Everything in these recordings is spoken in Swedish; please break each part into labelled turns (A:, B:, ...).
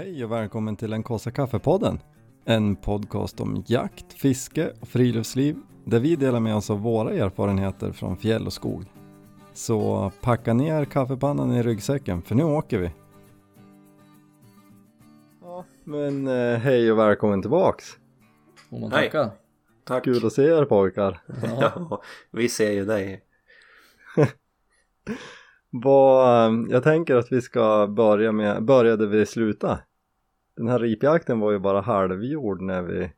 A: Hej och välkommen till den kaffe kaffepodden. En podcast om jakt, fiske och friluftsliv där vi delar med oss av våra erfarenheter från fjäll och skog. Så packa ner kaffepannan i ryggsäcken för nu åker vi. Ja, men eh, hej och välkommen tillbaks.
B: Får man
C: Hej.
B: tacka?
C: Tack.
A: Kul att se er pojkar.
B: Ja.
C: Vi ser ju dig.
A: Vad, eh, jag tänker att vi ska börja med, börja där vi slutade. Den här ripjakten var ju bara halvgjord när vi,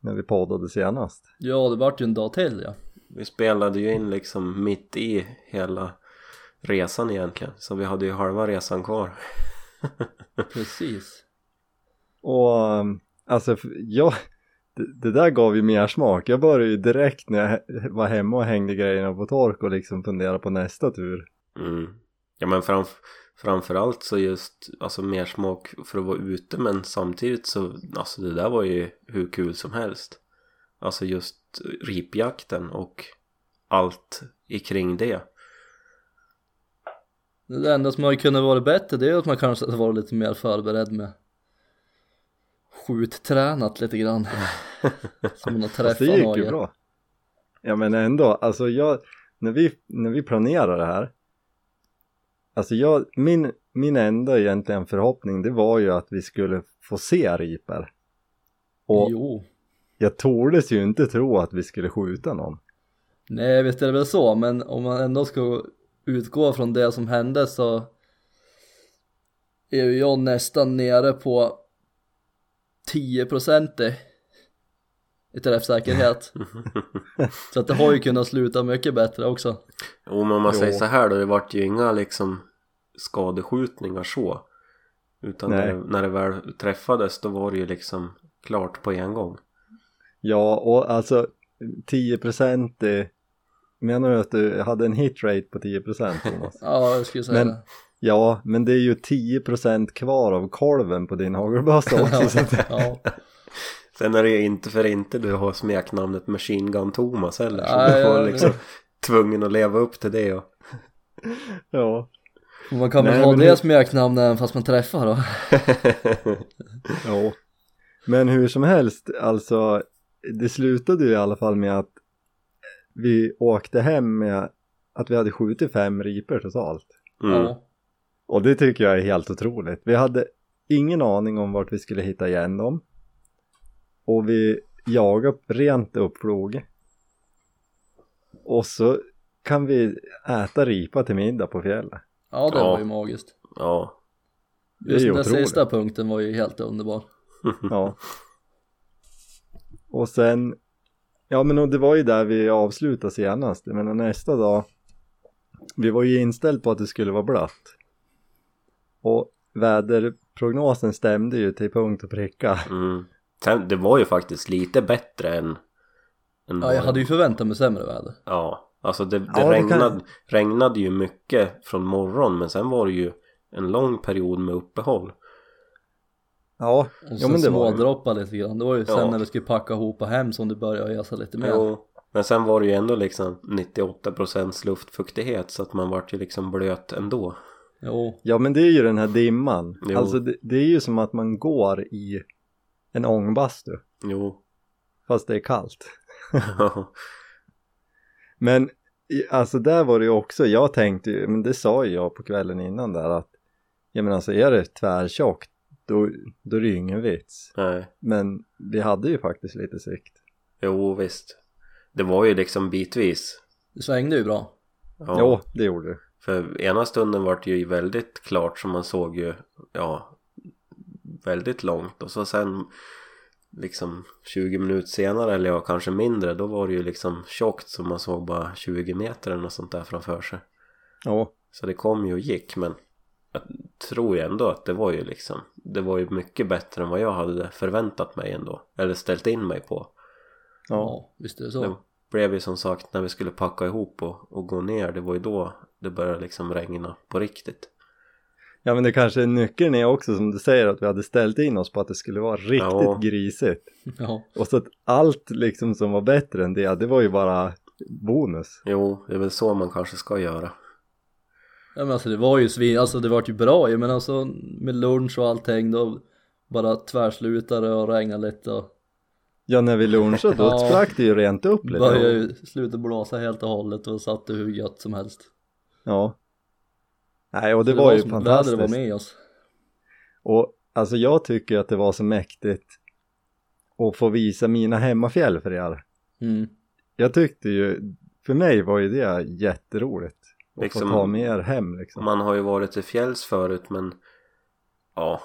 A: när vi poddade senast.
B: ja, det vart ju en dag till ja.
C: Vi spelade ju in liksom mitt i hela resan egentligen. Så vi hade ju halva resan kvar.
B: Precis.
A: Och um, alltså, jag, det, det där gav ju mer smak. Jag började ju direkt när jag var hemma och hängde grejerna på tork och liksom funderade på nästa tur.
C: Mm. Ja men framf framförallt så just alltså mer smak för att vara ute men samtidigt så alltså det där var ju hur kul som helst. Alltså just ripjakten och allt i kring det.
B: Det enda som hade kunnat vara bättre det är att man kanske hade varit lite mer förberedd med skjuttränat lite grann. Så man har träffat
A: det gick ju bra. Ja men ändå, alltså jag, när vi, när vi planerade det här. Alltså jag, min, min enda egentligen förhoppning det var ju att vi skulle få se riper. Och
B: Jo.
A: jag tordes ju inte tro att vi skulle skjuta någon.
B: Nej visst är det väl så men om man ändå ska utgå från det som hände så är ju jag nästan nere på 10% i i träffsäkerhet. så att det har ju kunnat sluta mycket bättre också.
C: Jo men om man
A: Jo.
C: säger så här då, det vart ju inga liksom skadeskjutningar så. Utan när det, när det väl träffades då var det ju liksom klart på en gång.
A: Ja, och alltså 10% i, menar du att du hade en hit rate på 10% Thomas?
B: Ja, jag skulle säga
A: Men-
B: det.
A: Ja, men det är ju 10% kvar av kolven på din hagelbössa också.
B: Ja,
C: Sen är det ju inte för inte du har smeknamnet Machine Gun Thomas heller. Så
B: Ja,
C: du får
B: ja,
C: liksom tvungen att leva upp till det och
A: ja,
B: och man kan väl
A: Nej,
B: ha det
A: hur-
B: smeknamnet även fast man träffar då.
A: ja. Men hur som helst, alltså det slutade ju i alla fall med att vi åkte hem med att vi hade skjutit fem riper totalt.
C: mm.
B: Ja.
A: Och det tycker jag är helt otroligt. Vi hade ingen aning om vart vi skulle hitta igen dem. Och vi jagade rent uppflog. Och så kan vi äta ripa till middag på fjället.
B: ja, det
C: Ja.
B: var ju magiskt.
C: ja.
A: Det är
B: Just
A: ju
B: den där
A: otroligt.
B: sista punkten var ju helt underbar.
A: Ja. Och sen, ja men det var ju där vi avslutade senast. Menar nästa dag, vi var ju inställd på att det skulle vara blött. Och väderprognosen stämde ju till punkt och pricka.
C: Mm. Det var ju faktiskt lite bättre än, än
B: Ja, jag hade ju förväntat mig sämre väder.
C: Ja, alltså det, det,
A: Ja, det kan-
C: regnade, regnade ju mycket från morgon men sen var det ju en lång period med uppehåll.
A: Ja,
B: Och sen
A: men det var det.
B: smådroppa lite grann. Det var ju sen
C: Ja.
B: när vi skulle packa ihop och hem som det började jäsa lite mer.
C: Jo, men sen var det ju ändå liksom 98% luftfuktighet så att man vart ju liksom blöt ändå.
B: Jo,
A: Ja men det är ju den här dimman.
C: Jo.
A: Alltså det, det är ju som att man går i en ångbastu.
C: Jo.
A: Fast det är kallt. Men alltså där var det ju också, jag tänkte ju, men det sa ju jag på kvällen innan där att jag menar alltså är det tvärtjockt då, då är det ju ingen vits.
C: Nej.
A: Men vi hade ju faktiskt lite sikt.
C: Jo, visst. Det var ju liksom bitvis.
B: det svängde ju bra.
C: Ja.
A: Jo, det gjorde det.
C: För ena stunden vart det ju väldigt klart så man såg ju, ja, väldigt långt och så sen liksom 20 minuter senare eller ja, kanske mindre då var det ju liksom tjockt så man såg bara 20 meter eller något sånt där framför sig.
A: Ja,
C: Så det kom ju och gick men jag tror ju ändå att det var ju liksom det var ju mycket bättre än vad jag hade förväntat mig ändå eller ställt in mig på.
A: ja.
B: Ja, visst är det så.
C: Det blev ju som sagt när vi skulle packa ihop och, och gå ner det var ju då det började liksom regna på riktigt.
A: Ja men det kanske nyckeln är också som du säger att vi hade ställt in oss på att det skulle vara riktigt
C: Ja.
A: grisigt.
B: Ja,
A: Och så att allt liksom som var bättre än det, det var ju bara bonus.
C: Jo, det är väl så man kanske ska göra.
B: Ja men alltså det var ju svin, alltså det var ju bra ju men alltså med lunch och allting då bara tvärslutade och regnade lite och
A: Ja när vi lunchade då
B: Ja.
A: sprack det ju rent upp lite.
B: började ju sluta blåsa helt och hållet och satt det hur gött som helst.
A: Ja. Nej och det,
B: Så
A: var ju
B: som
A: fantastiskt.
B: Vädret var med oss.
A: Och alltså jag tycker att det var så mäktigt att få visa mina hemmafjäll för er.
B: Mm.
A: Jag tyckte ju, för mig var ju det jätteroligt. Att
C: Liksom-
A: få ta med er hem liksom.
C: Man har ju varit till fjälls förut men ja,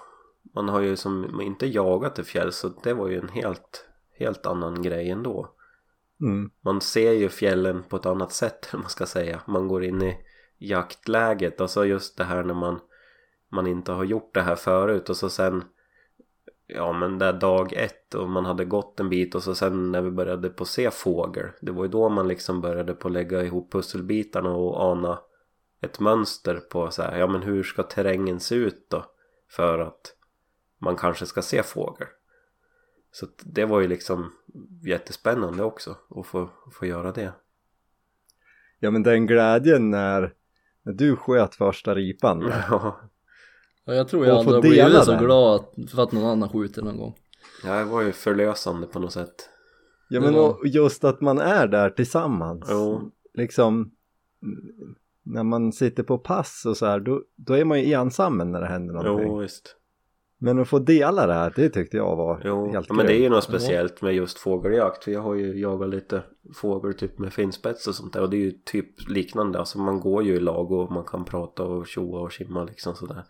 C: man har ju som inte jagat till fjälls så det var ju en helt, helt annan grej ändå.
A: Mm.
C: Man ser ju fjällen på ett annat sätt man ska säga. Man går in i jaktläget och så just det här när man, man inte har gjort det här förut och så sen Ja men där dag ett och man hade gått en bit och så sen när vi började på se fågel Det var ju då man liksom började på lägga ihop pusselbitarna och ana ett mönster på så här, ja men hur ska terrängen se ut då? För att man kanske ska se fågel. Så att det var ju liksom jättespännande också att få, få göra det.
A: Ja men den glädjen när, när du sköt första ripan.
C: Ja,
B: Ja, jag tror jag aldrig har blivit så glad att, för att någon annan skjuter någon gång.
C: det var ju förlösande på något sätt.
A: Ja men
B: Ja.
A: just att man är där tillsammans.
C: Jo.
A: Liksom när man sitter på pass och så här då, då är man ju ensam när det händer någonting.
C: Jo visst.
A: Men att få dela det här, det tyckte jag var
C: Jo,
A: helt
C: men det är ju något speciellt med just fågeljakt. För jag har ju jagat lite fågel typ med finspets och sånt där. Och det är ju typ liknande. Alltså man går ju i lag och man kan prata och tjoa och simma liksom sådär.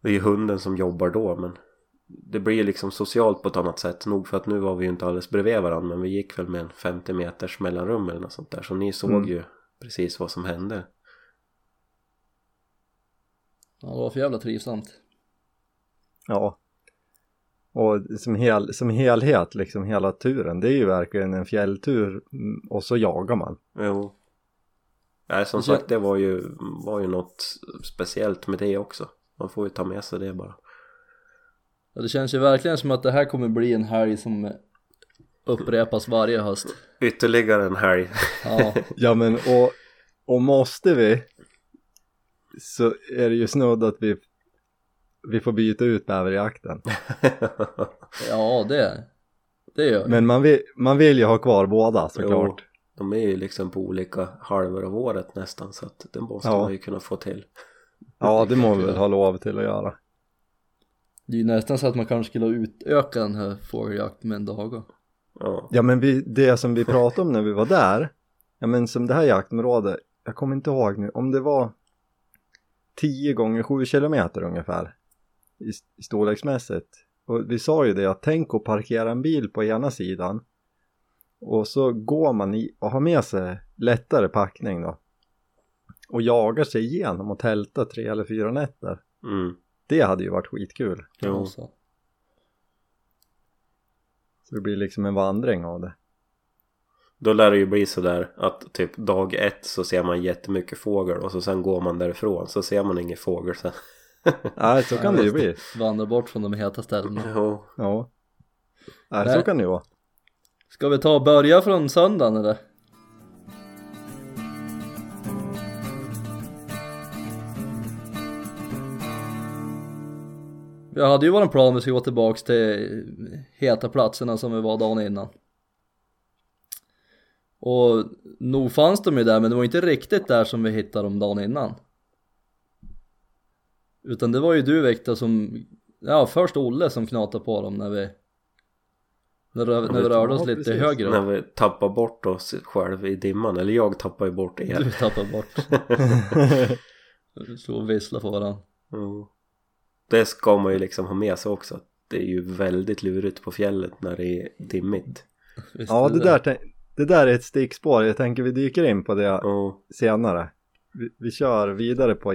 C: Det är ju hunden som jobbar då men det blir ju liksom socialt på ett annat sätt. Nog för att nu var vi ju inte alldeles bredvid varandra men vi gick väl med en 50 meters mellanrum eller något sånt där. Så ni såg
A: Mm.
C: ju precis vad som hände.
B: Ja, det var för jävla trivsamt.
A: Ja. Och som, hel, som helhet, liksom hela turen, det är ju verkligen en fjälltur mm, och så jagar man.
C: Jo. Nej som sagt det var ju, var ju något speciellt med det också. Man får ju ta med sig det bara.
B: Ja, det känns ju verkligen som att det här kommer bli en helg som upprepas varje höst.
C: Ytterligare en helg.
B: Ja,
A: Ja men och, och måste vi så är det ju snudd att vi, vi får byta ut bäverjakten.
B: ja det, det gör vi.
A: Men man vill, man vill ju ha kvar båda såklart.
C: De är ju liksom på olika halvor av året nästan så att det måste
A: Ja.
C: man ju kunna få till.
A: Ja det må vi väl ha lov till att göra.
B: Det är ju nästan så att man kanske skulle utöka den här fågeljakten med en dag.
C: Ja.
A: Ja men vi, det som vi pratade om när vi var där, ja men som det här jaktområdet, jag kommer inte ihåg nu, om det var 10 gånger 7 kilometer ungefär i, storleksmässigt. Och vi sa ju det att tänk att parkera en bil på ena sidan och så går man i och har med sig lättare packning då och jagar sig igenom och tälta tre eller fyra nätter.
C: Mm.
A: Det hade ju varit skitkul.
C: Jo.
B: Så
A: det blir liksom en vandring av det.
C: Då lär det ju bli sådär att typ dag ett så ser man jättemycket fågel och så sen går man därifrån så ser man ingen fågel sen.
A: Nej, så kan det ju bli.
B: Vandra bort från de heta ställena.
C: Jo.
A: Ja. Nej,
B: Nej.
A: så kan det ju vara.
B: Ska vi ta och börja från söndagen eller? Vi hade ju våran plan att vi ska gå tillbaks till heta platserna som vi var dagen innan. Och nog fanns de ju där men det var inte riktigt där som vi hittade dem dagen innan. Utan det var ju du Viktor som, ja först Olle som knatade på dem när vi när, när vi rörde oss
A: ja,
B: lite
A: precis.
B: högre
C: När vi tappar bort oss själv i dimman. Eller jag tappar ju bort er.
B: Du tappade bort. Så och vissla på varandra.
C: Jo. Det ska man ju liksom ha med sig också. Det är ju väldigt lurigt på fjället när det är dimmigt.
B: Visst
A: Ja, det där, tän- det där är ett stickspår. Jag tänker vi dyker in på det
C: Ja.
A: senare. Vi, vi kör vidare på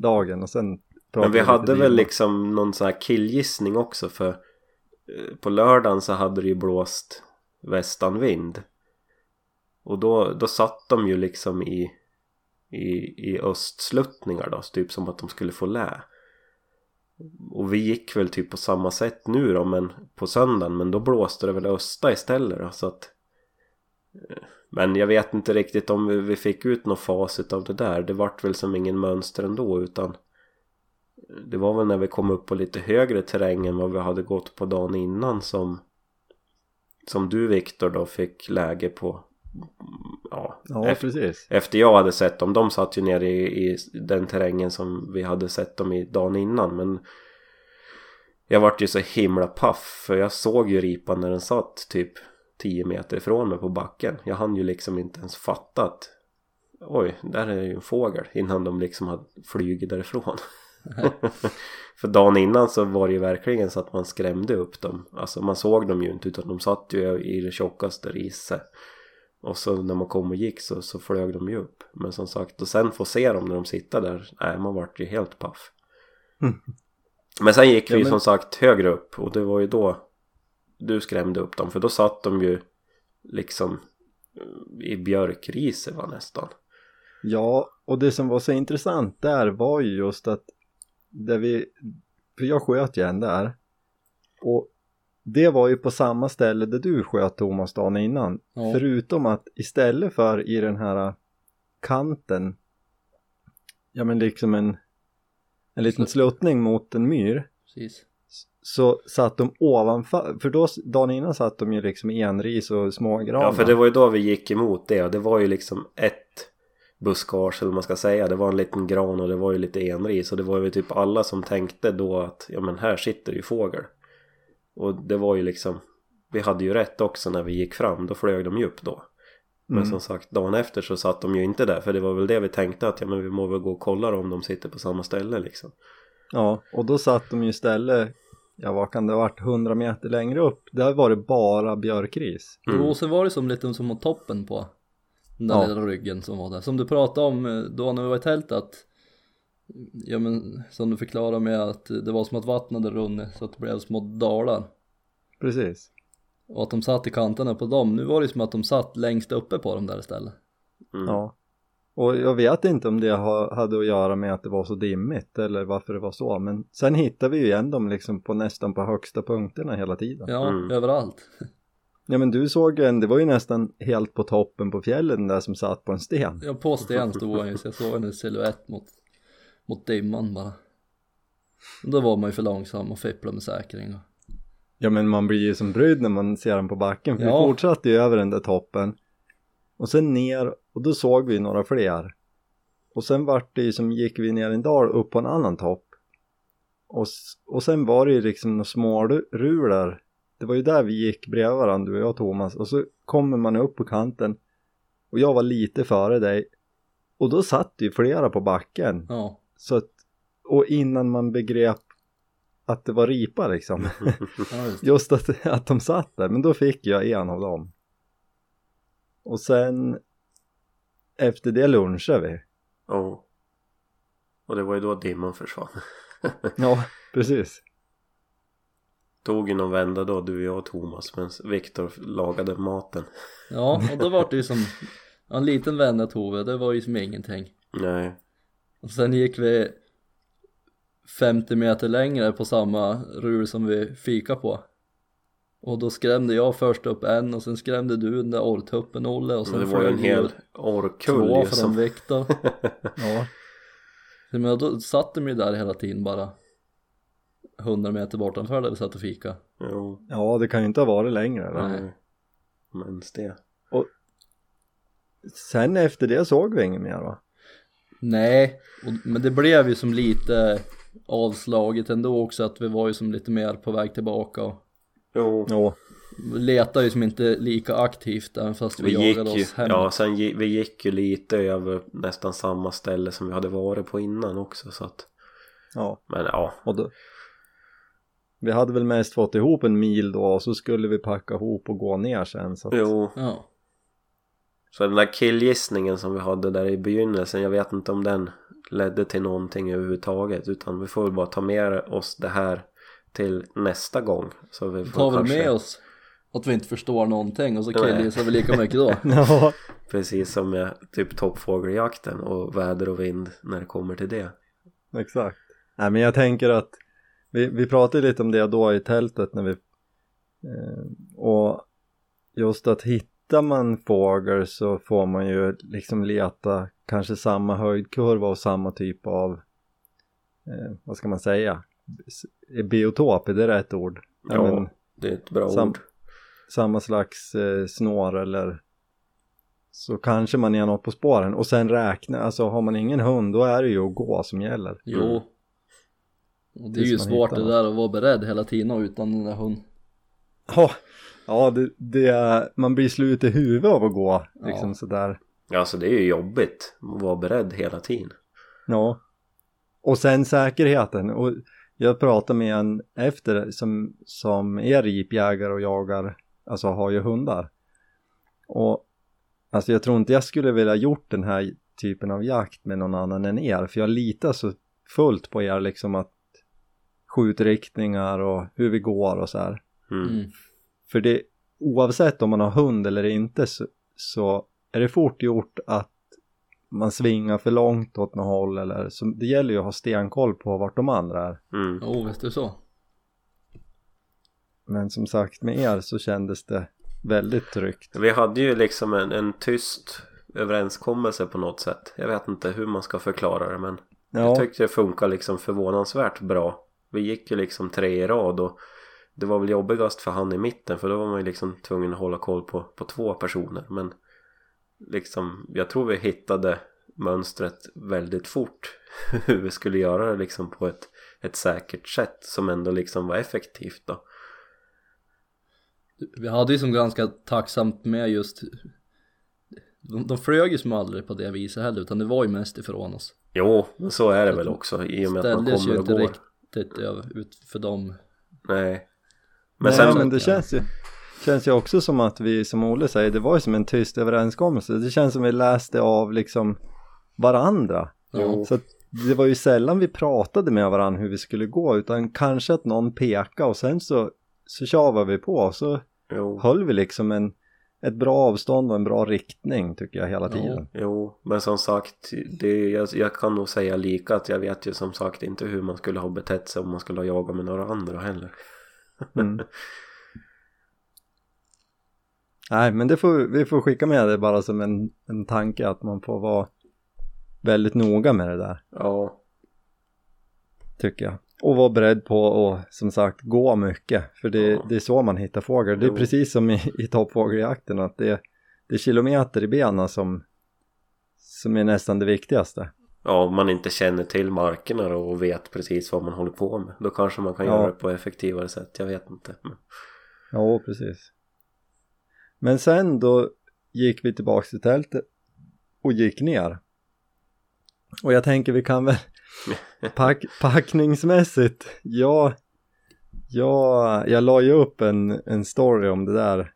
A: jaktdagen och sen
C: Men vi hade väl liksom någon sån här killgissning också för eh, på lördagen så hade det ju blåst västanvind. Och då, då satt de ju liksom i, i, i östsluttningar då, typ som att de skulle få lä. Och vi gick väl typ på samma sätt nu då, men på söndagen, men då blåste det väl östa istället då, så att Men jag vet inte riktigt om vi, vi fick ut något facit av det där. Det vart väl som ingen mönster ändå utan det var väl när vi kom upp på lite högre terräng än vad vi hade gått på dagen innan som som du Viktor då fick läge på ja,
A: Ja,
C: efter,
A: precis.
C: efter jag hade sett dem. De satt ju nere i, i den terrängen som vi hade sett dem i dagen innan men jag vart ju så himla paff för jag såg ju ripan när den satt typ 10 meter ifrån mig på backen. Jag hann ju liksom inte ens fatta att oj, där är ju en fågel innan de liksom hade flugit därifrån. för dagen innan så var det ju verkligen så att man skrämde upp dem. Alltså man såg dem ju inte utan de satt ju i det tjockaste riset. Och så när man kom och gick så, så flög de ju upp. Men som sagt, och sen få se dem när de sitter där, nej man vart ju helt paff. Men sen gick vi
A: Ja, men-
C: som sagt högre upp och det var ju då du skrämde upp dem. För då satt de ju liksom i björkriset var nästan.
A: Ja, och det som var så intressant där var ju just att där vi, för jag sköt ju en där och det var ju på samma ställe där du sköt Thomas dagen innan.
B: Ja.
A: Förutom att istället för i den här kanten, ja men liksom en, en liten
B: Slut-
A: sluttning mot en myr,
B: Precis.
A: Så satt de ovanför, för då dagen innan satt de ju liksom i enris och smågranar.
C: Ja för det var ju då vi gick emot det och det var ju liksom ett buskage eller vad man ska säga. Det var en liten gran och det var ju lite enris och det var ju typ alla som tänkte då att ja men här sitter ju fågel. Och det var ju liksom vi hade ju rätt också när vi gick fram, då flög de ju upp då. Men
A: Mm.
C: som sagt, dagen efter så satt de ju inte där för det var väl det vi tänkte att ja men vi må väl gå och kolla om de sitter på samma ställe liksom.
A: Ja, och då satt de ju istället, ja vad kan det ha varit, 100 meter längre upp, där var det bara björkris.
C: Mm.
B: Jo, och sen var det som lite som mot toppen på den där
A: Ja.
B: lilla ryggen som var där. Som du pratade om eh, då när vi var i tältet att Ja men som du förklarade med att det var som att vattnet hade runnit så att det blev små dalar.
A: Precis.
B: Och att de satt i kanterna på dem. Nu var det som att de satt längst uppe på dem där istället.
C: Mm.
A: Ja. Och jag vet inte om det ha, hade att göra med att det var så dimmigt eller varför det var så, men sen hittade vi ju igen dem liksom på nästan på högsta punkterna hela tiden. Ja,
B: Ja,
C: Mm.
B: överallt.
A: men du såg en, det var ju nästan helt på toppen på fjällen där som satt på en sten.
B: Ja, på sten stod han ju så jag såg en silhuett mot, mot dimman bara. Då var man ju för långsam och fipplade med säkring. och-
A: Ja men man blir ju som brydd när man ser den på backen för
B: Ja.
A: vi fortsatte ju över den där toppen och sen ner och då såg vi några fler. Och sen vart det ju som gick vi ner en dal upp på en annan topp. Och, och sen var det ju liksom några små ru- rulor det var ju där vi gick bredvid varandra du och jag Thomas. Och så kommer man upp på kanten. Och jag var lite före dig. Och då satt ju flera på backen.
B: Ja,
A: så att och innan man begrep att det var ripa liksom.
B: Ja just.
A: Just att, att de satt där, men då fick jag en av dem. Och sen efter det lunchade vi.
C: Ja. Och det var ju då dimman försvann.
A: Ja, precis.
C: Tog ju någon vända då, du, jag och Thomas, medan Viktor lagade maten.
B: Ja, och då var det ju som en liten vända tog vi, det var ju som ingenting.
C: Nej.
B: Och sen gick vi 50 meter längre på samma rul som vi fika på. Och då skrämde jag först upp en och sen skrämde du den där orrtuppen Olle och sen
C: Men det var ju en hel orrkull
B: två från. Viktor.
A: Ja,
B: Men då satt de ju där hela tiden bara 100 meter bortanför där vi satt och fika.
C: Jo,
A: ja det kan ju inte ha varit längre. Eller?
B: Nej.
C: Men det.
A: Sen efter det såg vi inget mer va?
B: Nej, och, men det blev ju som lite avslaget ändå också att vi var ju som lite mer på väg tillbaka och
C: Jo.
A: Jo,
B: letade ju som inte lika aktivt även fast vi,
C: Vi
B: jagade oss hem.
C: ja sen vi gick ju lite över nästan samma ställe som vi hade varit på innan också så att
A: ja.
C: Men ja,
A: Och då, vi hade väl mest fått ihop en mil då och så skulle vi packa ihop och gå ner sen så att,
C: jo
B: Ja,
C: Så den där killgissningen som vi hade där i begynnelsen Jag vet inte om den ledde till någonting överhuvudtaget Utan vi får väl bara ta med oss det här till nästa gång Så vi
B: vi
C: får
B: tar väl
C: kanske,
B: med oss att vi inte förstår någonting och så killgissar vi lika mycket då.
A: Ja,
C: Precis som med typ toppfågeljakten och väder och vind när det kommer till det
A: exakt. Nej men jag tänker att vi, vi pratade lite om det då i tältet när vi eh, och just att hitta hittar man fågel så får man ju liksom leta kanske samma höjdkurva och samma typ av eh, vad ska man säga biotop, är det rätt ord?
C: Ja,
A: men,
C: det är ett bra
A: sam-
C: ord.
A: samma slags eh, snår eller så kanske man är något på spåren och sen räkna, alltså har man ingen hund då är det ju att gå som gäller.
B: Jo.
C: Mm.
B: Och det är ju
A: Tills
B: svårt det där att vara beredd hela tiden och utan den där hunden.
A: Ja, ja det, det är, man blir slut i huvudet av att gå liksom
B: Ja.
A: sådär.
C: Alltså det är ju jobbigt att vara beredd hela tiden.
A: Ja. Och sen säkerheten och jag pratade med en efter som, som är ripjägare och jagar, alltså har ju hundar. Och alltså jag tror inte jag skulle vilja gjort den här typen av jakt med någon annan än er för jag litar så fullt på er liksom att skjutriktningar och hur vi går och så här.
C: Mm.
B: Mm.
A: För det, oavsett om man har hund eller inte så, så är det fort gjort att man svingar för långt åt något håll eller så det gäller ju att ha stenkoll på vart de andra är.
C: Mm.
B: Jo, visst är så.
A: Men som sagt med er så kändes det väldigt tryggt.
C: Vi hade ju liksom en, en tyst överenskommelse på något sätt. Jag vet inte hur man ska förklara det men jag
A: Ja,
C: tyckte det funkar liksom förvånansvärt bra. Vi gick ju liksom tre i rad och det var väl jobbigast för han i mitten för då var man ju liksom tvungen att hålla koll på, på två personer men liksom jag tror vi hittade mönstret väldigt fort hur vi skulle göra det liksom på ett, ett säkert sätt som ändå liksom var effektivt då.
B: Vi hade ju som ganska tacksamt med just de, de flög ju som aldrig på det viset heller utan det var ju mest ifrån oss.
C: Jo, men så är det väl också i och med att man
B: Ställdes ju
C: kommer och
B: inte
C: går.
B: riktigt över, ut för dem.
C: Nej. Men
A: Nej,
C: sen,
A: men det
B: Ja.
A: känns ju, känns ju också som att vi, som Olle säger, det var ju som en tyst överenskommelse. Det känns som vi läste av liksom varandra.
C: Jo.
A: Så det var ju sällan vi pratade med varandra hur vi skulle gå utan kanske att någon pekade och sen så, så tjavade vi på och så
C: jo,
A: höll vi liksom en, ett bra avstånd och en bra riktning tycker jag hela tiden.
C: jo, men som sagt det, jag, jag kan nog säga lika att jag vet ju som sagt inte hur man skulle ha betett sig om man skulle ha jagat med några andra heller.
A: Mm. Nej men det får, vi får skicka med det bara som en, en tanke att man får vara väldigt noga med det där
C: Ja,
A: tycker jag. Och vara beredd på att som sagt gå mycket för det,
C: Ja.
A: det är så man hittar fågel. Det är
C: Jo.
A: precis som i, i toppfågeljakten att det, det är kilometer i benen som, som är nästan det viktigaste.
C: ja om man inte känner till markerna då och vet precis vad man håller på med. Då kanske man kan
A: Ja.
C: göra det på effektivare sätt, jag vet inte. Men,
A: Ja, precis. Men sen då gick vi tillbaka till tältet och gick ner. Och jag tänker vi kan väl pack, packningsmässigt, ja, ja, jag la ju upp en, en story om det där.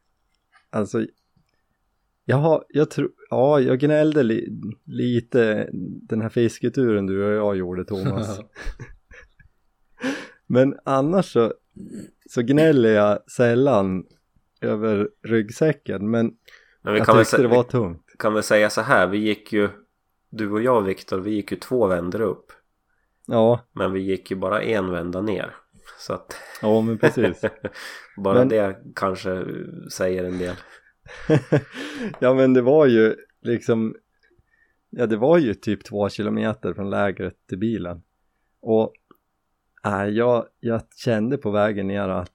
A: Alltså, jag har, jag tror, ja, jag gnällde li, lite den här fisketuren du och jag gjorde Thomas. Men annars så, så gnäller jag sällan över ryggsäcken men
C: men vi
A: jag tyckte det var tungt.
C: kan väl säga så här, vi gick ju du och jag Viktor, vi gick ju två vändor upp.
A: Ja,
C: Men vi gick ju bara en vända ner. Så att
A: ja men precis.
C: bara
A: Men-
C: det kanske säger en del.
A: ja men det var ju liksom, ja det var ju typ två kilometer från lägret till bilen. Och äh, jag, jag kände på vägen ner att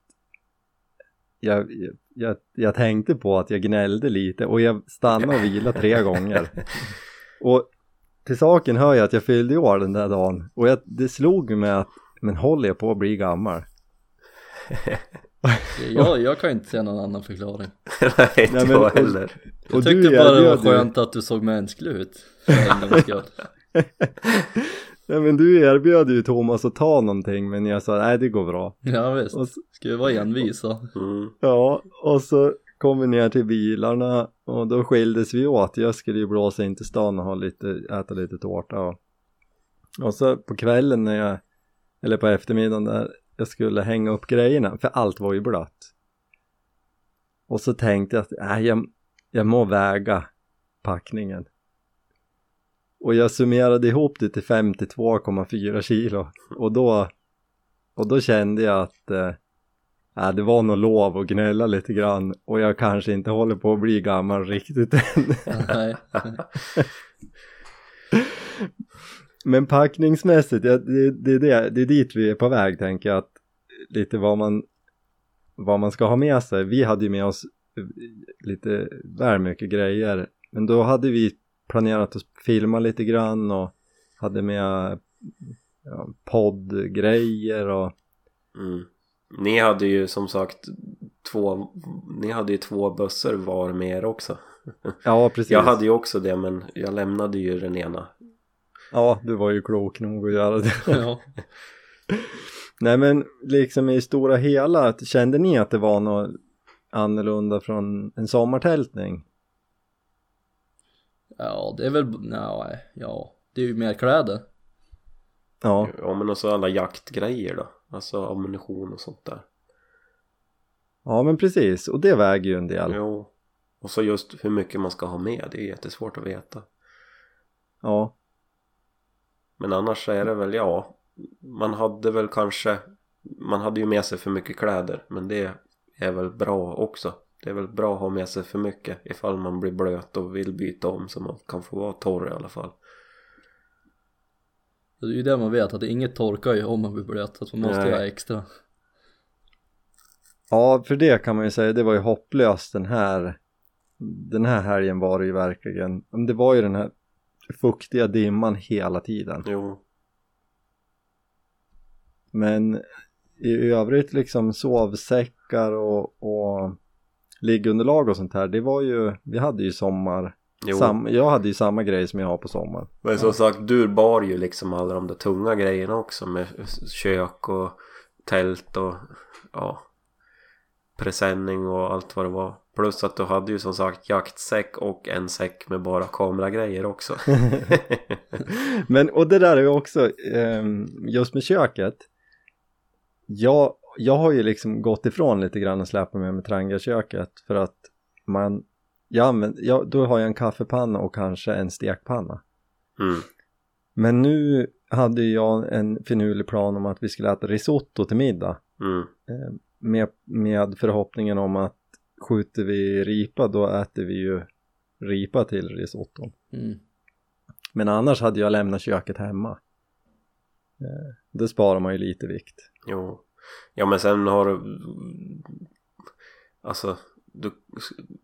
A: jag, jag, jag tänkte på att jag gnällde lite och jag stannade och vilade tre gånger. Och till saken hör jag att jag fyllde år den där dagen och jag, det slog mig att men håller jag på att bli gammal?
B: Jag, jag kan inte se någon annan förklaring.
C: Nej, inte
A: Nej, men-
C: jag
A: och-
C: heller.
B: Jag tyckte
A: du
B: bara det var skönt att du såg mänsklig ut.
A: Ja men du erbjöd ju Thomas att ta någonting men jag sa nej det går bra.
B: Ja visst,
A: Och så,
B: ska vi vara envisa.
C: Mm.
A: ja och så kom vi ner till bilarna och då skildes vi åt. Jag skulle ju blåsa in till stan och ha lite, äta lite tårta och, och så på kvällen när jag, eller på eftermiddagen där jag skulle hänga upp grejerna för allt var ju blött. Och så tänkte jag att nej, jag, jag må väga packningen. Och jag summerade ihop det till 52,4 kilo och då och då kände jag att eh, äh, det var nog lov att gnälla lite grann och jag kanske inte håller på att bli gammal riktigt än.
B: Nej.
A: Men packningsmässigt, ja, det, det, är det, det är dit vi är på väg tänker jag. Att lite vad man, vad man ska ha med sig. Vi hade ju med oss lite väl mycket grejer. Men då hade vi planerat att filma lite grann och hade med ja, poddgrejer och
C: Mm. Ni hade ju som sagt två, ni hade ju två bussar var med er också.
A: ja precis.
C: Jag hade ju också det men jag lämnade ju den ena.
A: Ja, du var ju klok nog att göra det.
B: Ja.
A: Nej men liksom i stora hela, kände ni att det var något annorlunda från en sommartältning?
B: Ja, det är väl, nej, ja, det är ju mer kläder.
A: Ja,
C: Ja men också alla jaktgrejer då. Alltså ammunition och sånt där.
A: ja men precis och det väger ju en del.
C: Jo. Och så just hur mycket man ska ha med, det är jättesvårt att veta.
A: Ja,
C: Men annars så är det väl, ja. Man hade väl kanske, man hade ju med sig för mycket kläder. Men det är väl bra också. Det är väl bra att ha med sig för mycket ifall man blir blöt och vill byta om så man kan få vara torr i alla fall.
B: Det är ju det man vet, att inget torkar ju om man blir blöt, så att man måste
C: Nej.
B: göra extra.
A: ja för det kan man ju säga, det var ju hopplöst den här den här helgen var det ju verkligen, men det var ju den här fuktiga dimman hela tiden.
C: Jo.
A: Men i övrigt liksom sovsäckar och, och liggunderlag och sånt här, det var ju, vi hade ju sommar, sam, jag hade ju samma grej som jag har på sommaren.
C: Men som sagt, du bar ju liksom alla de där tunga grejerna också med kök och tält och ja presenning och allt vad det var. Plus att du hade ju som sagt jaktsäck och en säck med bara kameragrejer också.
A: Men och det där är ju också, ehm, just med köket, jag, jag har ju liksom gått ifrån lite grann och släppa med mig trangaköket för att man, jag använder, jag, då har jag en kaffepanna och kanske en stekpanna.
C: Mm.
A: Men nu hade ju jag en finurlig plan om att vi skulle äta risotto till middag.
C: Mm.
A: Eh, med, med förhoppningen om att skjuter vi ripa då äter vi ju ripa till risotton.
B: Mm.
A: Men annars hade jag lämnat köket hemma. Eh, då sparar man ju lite vikt.
C: Jo. Ja men sen har du Alltså du,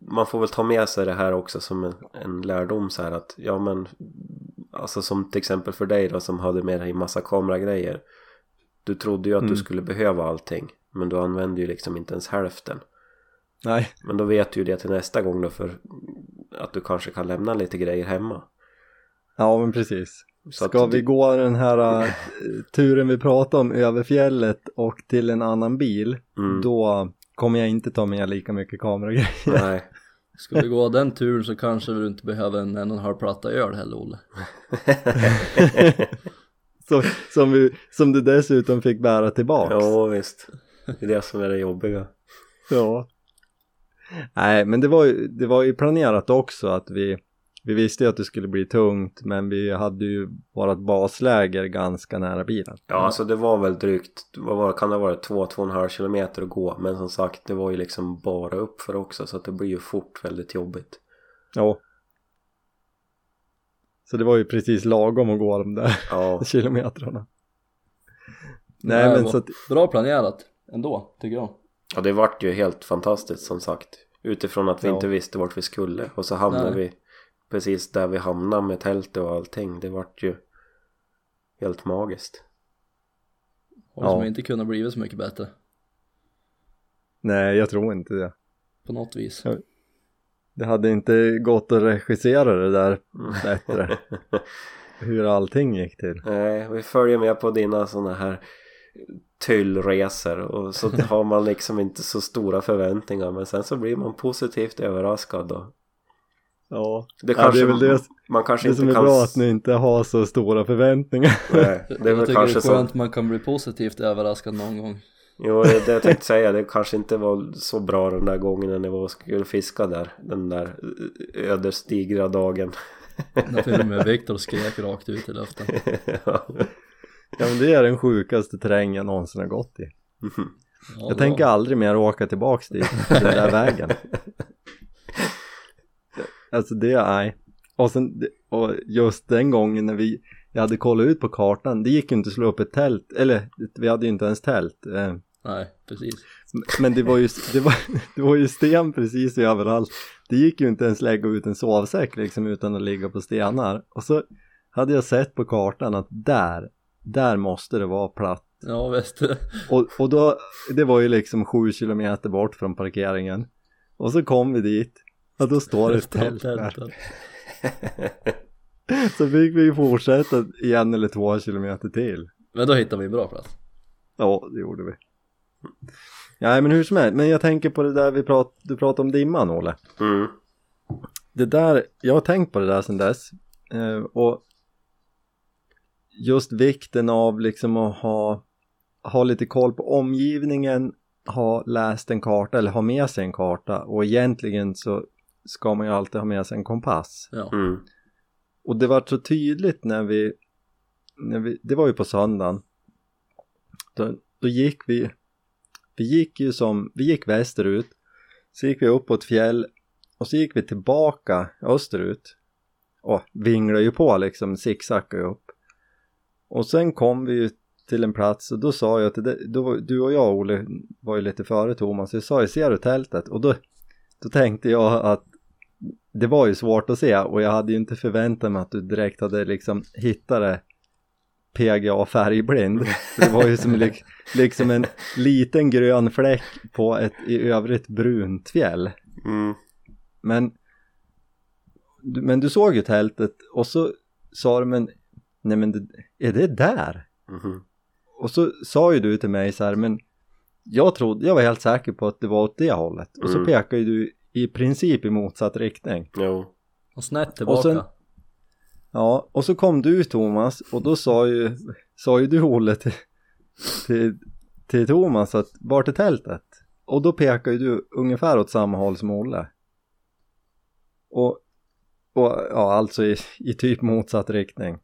C: Man får väl ta med sig det här också som en, en lärdom så här att Ja men Alltså som till exempel för dig då som hade med dig massa kameragrejer Du trodde ju att
A: Mm.
C: du skulle behöva allting Men du använde ju liksom inte ens hälften
A: Nej,
C: Men då vet du ju det till nästa gång då för Att du kanske kan lämna lite grejer hemma
A: ja men precis. Ska
C: du-
A: vi gå den här eh, turen vi pratade om över fjället och till en annan bil,
C: mm.
A: då kommer jag inte ta med lika mycket kameragrejer.
C: Nej
B: Ska vi gå den turen så kanske du inte behöver en en och en halv platta öl heller Olle.
A: Så, som, vi, som du dessutom fick bära tillbaks.
C: Ja visst Det är det som är det jobbiga
A: Ja. Nej, men det var ju, det var ju planerat också att vi, vi visste ju att det skulle bli tungt, men vi hade ju vårat basläger ganska nära bilen.
C: Ja, alltså det var väl drygt, vad var, kan det ha varit, två, två och en halv kilometer att gå. Men som sagt, det var ju liksom bara uppför också. Så att det blir ju fort väldigt jobbigt.
A: Ja. Så det var ju precis lagom att gå de där
C: Ja,
A: kilometrarna. Nej, men så att,
B: Bra planerat ändå, tycker jag.
C: ja det vart ju helt fantastiskt som sagt. Utifrån att vi
A: Ja.
C: inte visste vart vi skulle. Och så hamnade
B: Nej.
C: vi precis där vi hamnade med tältet och allting. Det vart ju helt magiskt.
B: Och som
A: Ja.
B: inte kunnat blivit så mycket bättre.
A: nej, jag tror inte det.
B: På något vis.
A: Ja. Det hade inte gått att regissera det där bättre. Hur allting gick till.
C: Nej, vi följer med på dina sådana här tyllresor och så har man liksom inte så stora förväntningar men sen så blir man positivt överraskad och
A: Ja,
C: det
A: ja
C: kanske
A: det är väl det,
C: man kanske
A: det
C: inte
A: som är
C: kan
A: bra att ni inte har så stora förväntningar.
C: Nej, det är
B: jag
C: väl
B: tycker
C: kanske
B: det är
C: så
B: skönt man kan bli positivt överraskad någon gång.
C: Jo, det jag tänkte säga det kanske inte var så bra den där gången när ni var och skulle fiska där den där ödesdigra dagen
B: När till och med Viktor skrek rakt ut i luften.
C: ja.
A: Ja men det är den sjukaste terräng jag någonsin har gått i.
C: Mhm.
B: Ja,
A: Jag tänker aldrig mer åka tillbaks dit, den där vägen. Alltså det, nej. Och, sen, och just den gången när vi, jag hade kollat ut på kartan, det gick ju inte att slå upp ett tält, eller vi hade ju inte ens tält. Eh,
B: Nej, precis.
A: Men det var ju, det var, det var ju sten precis överallt. Det gick ju inte ens lägga ut en sovsäck liksom utan att ligga på stenar. Och så hade jag sett på kartan att där, där måste det vara platt.
B: Ja, visst.
A: Och, och då, det var ju liksom sju kilometer bort från parkeringen. Och så kom vi dit och då står det tält där. Så fick vi ju fortsätta i en eller två kilometer till.
B: Men då hittade vi en bra plats.
A: Ja, det gjorde vi. Nej men hur som helst, men jag tänker på det där vi prat, du pratade om dimman Olle.
C: Mm.
A: Det där, jag har tänkt på det där sedan dess eh, och just vikten av liksom att ha, ha lite koll på omgivningen, ha läst en karta eller ha med sig en karta och egentligen så ska man ju alltid ha med sig en kompass.
B: Ja.
C: Mm.
A: Och det var så tydligt när vi, när vi det var ju på söndagen, då, då gick vi, vi gick ju som, vi gick västerut, så gick vi upp på ett fjäll och så gick vi tillbaka österut och vinglade ju på liksom, zigzaggade upp. Och sen kom vi ju till en plats och då sa jag till dig, då, du och jag Olle var ju lite före Thomas, jag sa ju ser du tältet? Och då, då tänkte jag att det var ju svårt att se och jag hade ju inte förväntat mig att du direkt hade liksom hittat det PGA färgblind. Det var ju som lik, liksom en liten grön fläck på ett i övrigt brunt fjäll.
C: Mm.
A: Men men du såg ju tältet och så sa du men nej men det, är det där?
C: Mhm.
A: Och så sa ju du till mig så här men jag trodde, jag var helt säker på att det var åt det hållet och så
C: Mm.
A: pekade ju du i princip i motsatt riktning.
C: Jo.
B: Och snett tillbaka.
A: Och sen- Ja, och så kom du Thomas och då sa ju, sa ju du Olle till, till, till Thomas att vart är tältet? Och då pekar ju du ungefär åt samma håll som Olle. Och, och ja, alltså i, i typ motsatt riktning.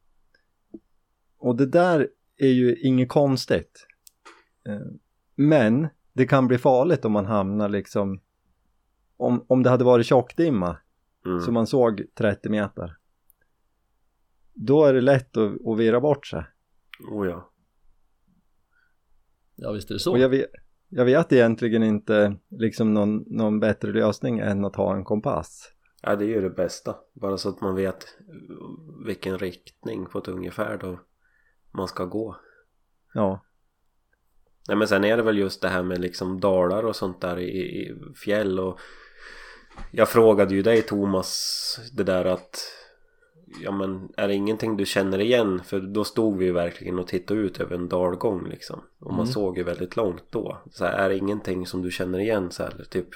A: Och det där är ju inget konstigt. Eh, Men det kan bli farligt om man hamnar liksom, om, om det hade varit tjockdimma
C: Mm.
A: så man såg 30 meter. Då är det lätt att, att virra bort sig.
C: Oh ja.
B: Ja, visst är det så.
A: Och jag vet, jag vet egentligen inte liksom någon, någon bättre lösning än att ha en kompass.
C: Ja, det är ju det bästa. Bara så att man vet vilken riktning på ett ungefär då man ska gå.
A: Ja,
C: Nej men sen är det väl just det här med liksom dalar och sånt där i, i fjäll och jag frågade ju dig Thomas det där att ja men är det ingenting du känner igen? För då stod vi ju verkligen och tittade ut över en dalgång liksom. Och man
B: Mm.
C: såg ju väldigt långt då. Så här, är det ingenting som du känner igen så här typ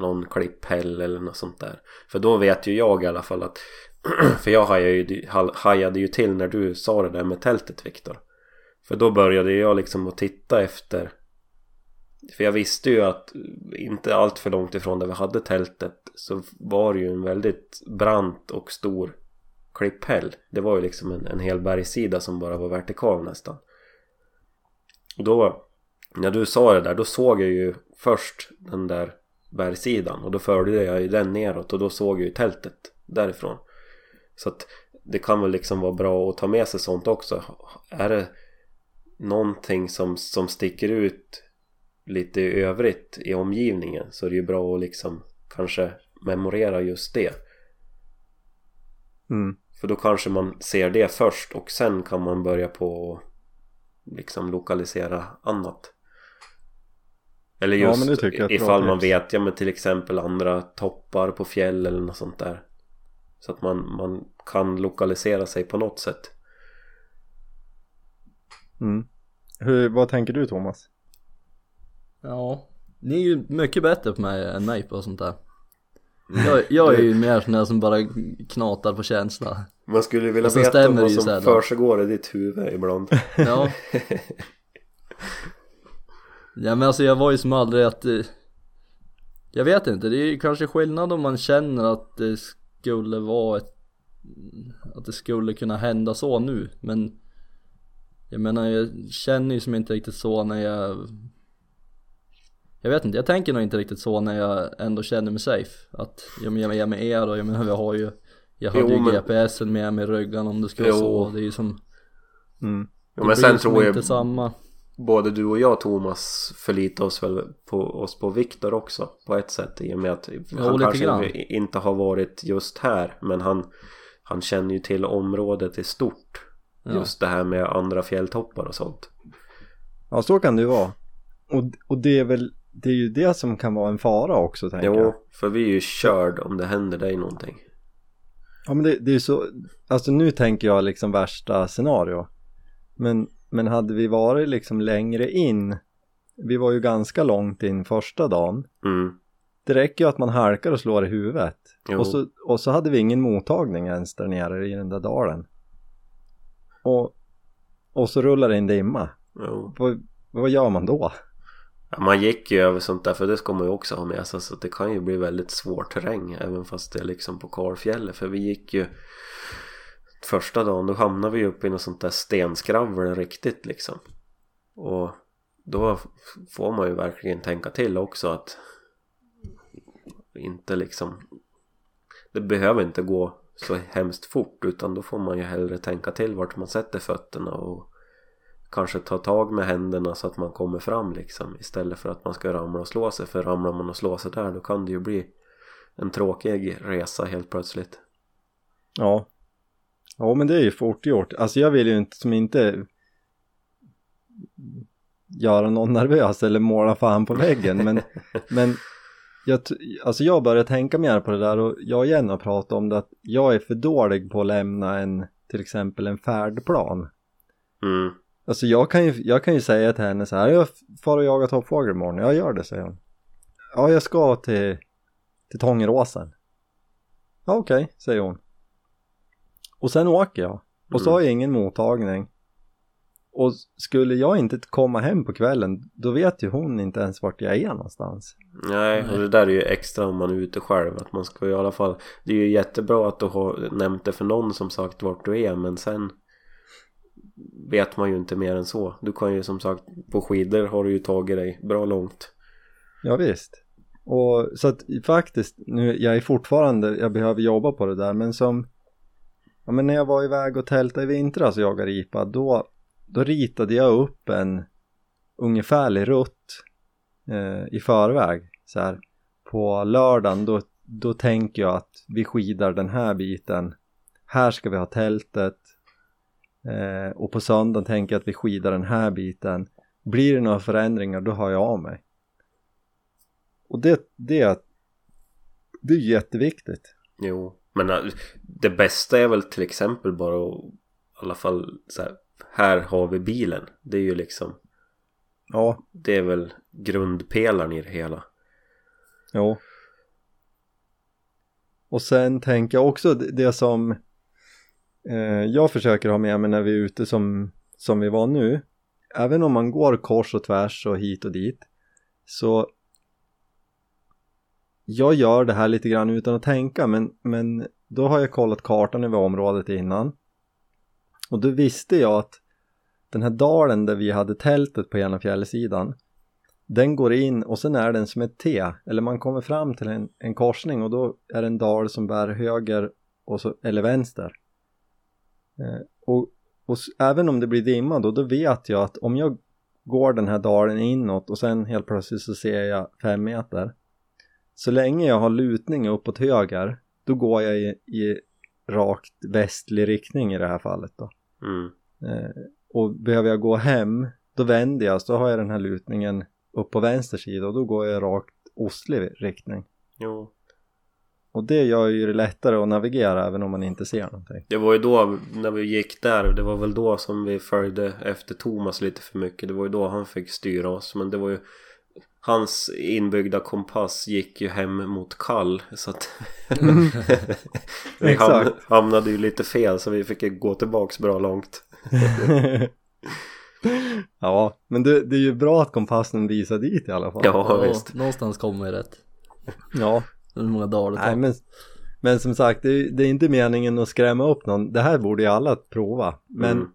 C: någon klipphäll eller något sånt där? För då vet ju jag i alla fall att för jag hajade ju, hajade ju till när du sa det där med tältet Viktor. För då började jag liksom att titta efter för jag visste ju att eh, inte allt för långt ifrån där vi hade tältet Så var det ju en väldigt brant och stor klipphäll. Det var ju liksom en, en hel bergssida som bara var vertikal nästan. Och då När du sa det där då såg jag ju först den där bergssidan Och då följde jag ju den neråt och då såg jag ju tältet därifrån. Så att det kan väl liksom vara bra att ta med sig sånt också. Är det någonting som, som sticker ut lite i övrigt i omgivningen så är det ju bra att liksom kanske memorera just det.
A: mm.
C: För då kanske man ser det först och sen kan man börja på liksom lokalisera annat. Eller
A: Ja,
C: just
A: bra
C: ifall man vet, ja men till exempel andra toppar på fjäll eller något sånt där. Så att man, man kan lokalisera sig på något sätt.
A: Mm. Hur, vad tänker du Thomas?
B: Ja, ni är ju mycket bättre på mig än mig på sånt där. Jag, jag är ju mer sån där som bara knatar på känsla.
C: Man skulle vilja veta vad som försiggår i ditt huvud ibland.
B: Ja. Ja men alltså jag var ju som aldrig att eh, Jag vet inte, det är ju kanske skillnad om man känner att det skulle vara ett Att det skulle kunna hända så nu men Jag menar jag känner ju som inte riktigt så när jag jag vet inte, jag tänker nog inte riktigt så när jag ändå känner mig safe. Att ja, men jag med er och jag menar vi har ju Jag hade
C: Jo,
B: ju
C: men-
B: GPSen med mig i ryggan om det skulle
C: Jo.
B: vara så. Det är ju som
A: Mm.
B: Det
C: men sen tror jag
B: inte samma.
C: både du och jag Thomas förlitar oss väl på oss på Viktor också på ett sätt i och med att han
B: lite
C: kanske
B: grann.
C: inte har varit just här men han han känner ju till området i stort
B: Ja.
C: just det här med andra fjälltoppar och sånt
A: Ja, så kan det ju vara. Och, och det är väl, det är ju det som kan vara en fara också tänker jag.
C: Jo, för vi är ju körd om det händer dig någonting
A: Ja men det, det är ju så, alltså nu tänker jag liksom värsta scenario. Men, men hade vi varit liksom längre in, vi var ju ganska långt in första dagen.
C: mm.
A: Det räcker ju att man halkar och slår i huvudet.
C: Jo.
A: Och så, och så hade vi ingen mottagning ens där nere i den där dalen. Och, och så rullar det en dimma.
C: Jo.
A: Vad, vad gör man då?
C: Ja, man gick ju över sånt där för det ska man ju också ha med sig så det kan ju bli väldigt svår terräng även fast det är liksom på Karlfjället för vi gick ju första dagen då hamnade vi uppe i något sånt där stenskravel riktigt liksom. Och då får man ju verkligen tänka till också att inte liksom det behöver inte gå så hemskt fort utan då får man ju hellre tänka till vart man sätter fötterna och kanske ta tag med händerna så att man kommer fram liksom istället för att man ska ramla och slå sig för ramlar man och slår sig där då kan det ju bli en tråkig resa helt plötsligt
A: Ja. Ja men det är ju fort gjort. Alltså jag vill ju inte som inte göra någon nervös eller måla fan på väggen men, men jag, alltså jag börjar tänka mer på det där och jag Jenny har pratat om det att jag är för dålig på att lämna en till exempel en färdplan.
C: mm.
A: Alltså jag kan ju, jag kan ju säga till henne så här, jag far och jagar toppfågel imorgon, jag gör det säger hon. Ja jag ska till, till Tångeråsen. Ja okej, säger hon. Och sen åker jag. Och så
C: Mm.
A: har jag ingen mottagning. Och skulle jag inte komma hem på kvällen, då vet ju hon inte ens vart jag är någonstans.
C: Nej, och det där är ju extra om man är ute själv att man ska i alla fall Det är ju jättebra att du har nämnt det för någon som sagt vart du är men sen vet man ju inte mer än så Du kan ju som sagt på skidor har du ju tagit dig bra långt
A: Ja visst. Och så att faktiskt, nu, jag är fortfarande, jag behöver jobba på det där, men som Ja men när jag var iväg och tältade i vintras och jagade ripa, då, då ritade jag upp en ungefärlig rutt eh, i förväg. Så här, på lördagen då, då tänker jag att vi skidar den här biten. Här ska vi ha tältet. Eh, och på söndagen tänker jag att vi skidar den här biten. Blir det några förändringar då hör jag av mig. Och det, det, det är jätteviktigt.
C: Jo, men äh, det bästa är väl till exempel bara att i alla fall så här, här har vi bilen Det är ju liksom
A: Ja,
C: Det är väl grundpelaren i det hela
A: jo. Och sen tänker jag också det, som Eh, jag försöker ha med mig när vi är ute som, som vi var nu. Även om man går kors och tvärs och hit och dit. Så jag gör det här lite grann utan att tänka men, men då har jag kollat kartan över området innan. Och då visste jag att den här dalen där vi hade tältet på ena fjällsidan den går in och sen är den som ett T eller man kommer fram till en, en korsning och då är det en dal som bär höger och så, eller vänster. Eh, och, och även om det blir dimma då, då vet jag att om jag går den här dalen inåt och sen helt plötsligt så ser jag fem meter. Så länge jag har lutning uppåt höger, då går jag i, i rakt västlig riktning i det här fallet då.
C: mm.
A: Eh, och behöver jag gå hem, då vänder jag, så har jag den här lutningen upp på vänster sida och då går jag i rakt ostlig riktning.
C: Jo
A: Och det gör ju det lättare att navigera även om man inte ser någonting.
C: Det var ju då när vi gick där Det var väl då som vi följde efter Thomas lite för mycket Det var ju då han fick styra oss Men det var ju Hans inbyggda kompass gick ju hem mot kall Så att Vi ham
A: Exakt.
C: hamnade ju lite fel så vi fick gå tillbaks bra långt
A: ja, men det, det är ju bra att kompassen visar dit i alla fall.
C: Ja visst
B: någonstans kommer vi rätt.
A: Ja,
B: Hur många dagar det tar.
A: nej men, men som sagt det, är- det är inte meningen att skrämma upp någon. Det här borde ju alla prova. Men
C: Mm.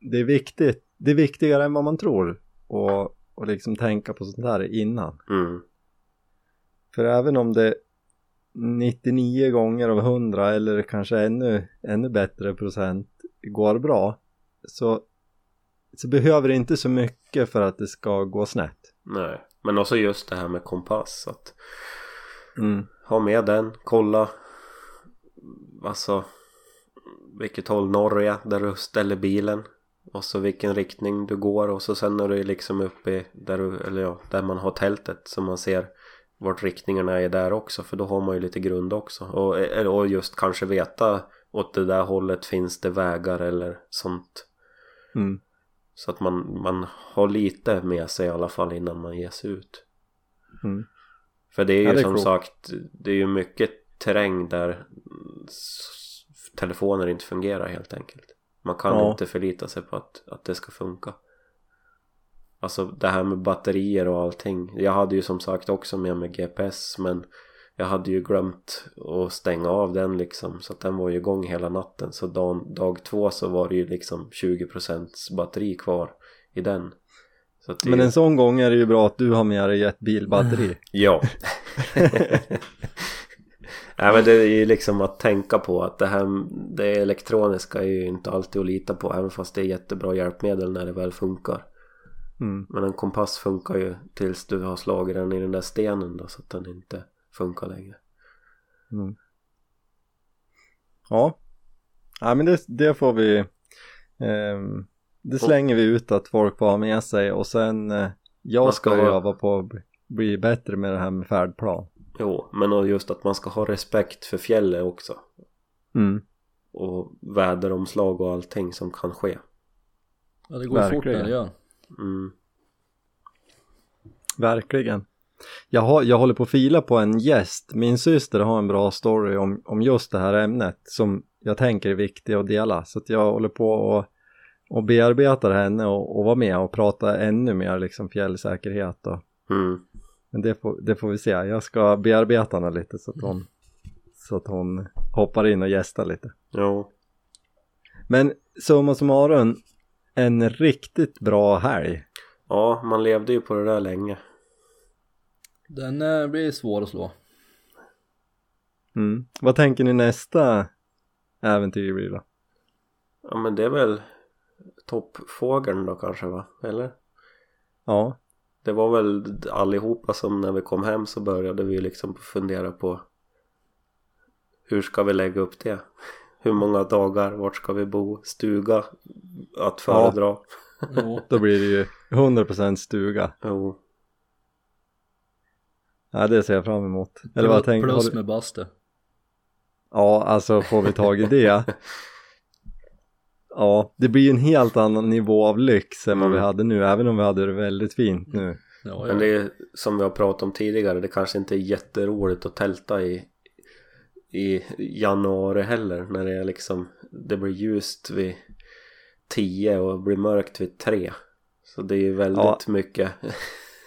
A: det är viktigt, det är viktigare än vad man tror. Och och liksom tänka på sånt här innan.
C: Mm.
A: För även om det 99 gånger av 100 eller kanske ännu, ännu bättre procent går bra så, så behöver det inte så mycket för att det ska gå snett.
C: Nej, men också just det här med kompass att
A: Mm.
C: Ha med den, kolla alltså vilket håll norr är där du ställer bilen och så vilken riktning du går och så sen när du är liksom uppe i där, du, eller ja, där man har tältet så man ser vart riktningarna är där också för då har man ju lite grund också och, eller- och just kanske veta åt det där hållet finns det vägar eller sånt
A: Mm.
C: så att man, man har lite med sig i alla fall innan man ger sig ut
A: Mm.
C: För det är ju
A: Ja, det är
C: som
A: klokt.
C: sagt Det är ju mycket terräng där Telefoner inte fungerar helt enkelt. Man kan
A: Ja.
C: inte förlita sig på att, att det ska funka. Alltså det här med batterier och allting. Jag hade ju som sagt också med mig GPS men Jag hade ju glömt att stänga av den liksom. Så att den var ju igång hela natten. Så dag, dag två så var det ju liksom 20% batteri kvar i den det
A: Men en sån gång är det ju bra att du har med dig ett bilbatteri.
C: Ja Nej men det är ju liksom att tänka på att det här Det elektroniska är ju inte alltid att lita på Även fast det är jättebra hjälpmedel när det väl funkar
A: Mm.
C: Men en kompass funkar ju tills du har slagit den i den där stenen då Så att den inte funkar längre
A: Mm. Ja. Ja men det, det får vi ehm, Det slänger vi ut att folk får ha med sig och sen eh, Jag ska
C: vara-
A: öva på att bli- bättre med det här med färdplan
C: Jo men just att man ska ha respekt för fjället också
A: mm.
C: Och väderomslag och allting som kan ske
B: Ja det går ju fort när
A: Verkligen.
B: det gör.
C: mm.
A: Verkligen jag, har, jag håller på att fila på en gäst Min syster har en bra story om, om just det här ämnet Som jag tänker är viktig att dela Så att jag håller på och, och bearbetar henne och, och vara med och prata ännu mer liksom fjällsäkerhet och
C: Mm.
A: Men det får, det får vi se. Jag ska bearbeta henne lite så att hon, så att hon hoppar in och gästar lite.
C: Jo
A: Men summa summarum, en riktigt bra helg.
C: Ja man levde ju på det där länge
B: Den eh, blir svår att slå.
A: Mm. Vad tänker ni nästa äventyr blir då?
C: Ja men det är väl toppfågeln då kanske va? Eller?
A: Ja,
C: Det var väl allihopa som när vi kom hem så började vi liksom fundera på Hur ska vi lägga upp det? Hur många dagar? Vart ska vi bo? Stuga? Att föredra?
B: Jo.
A: då blir det ju 100% stuga.
C: Jo.
A: Ja, det ser jag fram emot. Eller vad tänker
B: Plus
A: du?
B: med bastu.
A: Ja, alltså får vi tag i det. Ja, det blir ju en helt annan nivå av lyx än vad vi
C: Mm.
A: hade nu, även om vi hade det väldigt fint nu.
B: Ja,
C: Men
B: ja.
C: det är som vi har pratat om tidigare Det kanske inte är jätteroligt att tälta i I januari heller när det är liksom Det blir ljust vid 10 och blir mörkt vid 3 Så det är ju väldigt
A: Ja.
C: mycket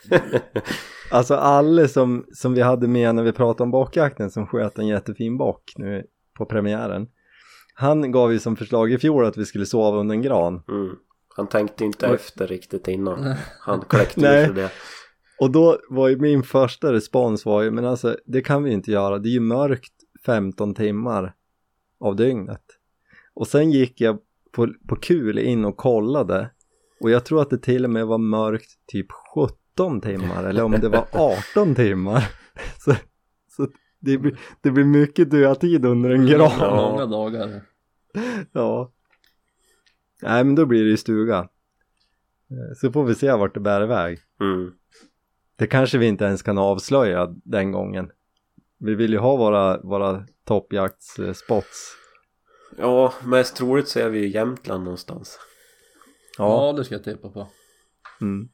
A: Alltså alla som, som vi hade med när vi pratade om bockjakten som sköt en jättefin bock nu på premiären Han gav ju som förslag i fjol att vi skulle sova under en gran
C: mm. Han tänkte inte
A: Oj.
C: efter riktigt innan Han kläckte
A: Nej.
C: ur sig det
A: Och då var ju min första respons var ju men alltså det kan vi inte göra, det är ju mörkt 15 timmar av dygnet Och sen gick jag på, på kul in och kollade och jag tror att det till och med var mörkt typ 17 timmar eller om det var 18 timmar Så, så det, blir, det blir mycket dödtid under en gran
C: Ja.
B: Många dagar.
A: Ja. Nej men då blir det ju stuga. Eh, Så får vi se vart det bär iväg.
C: mm.
A: Det kanske vi inte ens kan avslöja den gången. Vi vill ju ha våra, våra toppjaktsspots.
C: Ja, mest troligt så är vi i Jämtland någonstans
B: Ja.
A: Ja.
B: det ska jag tippa på.
A: Mm.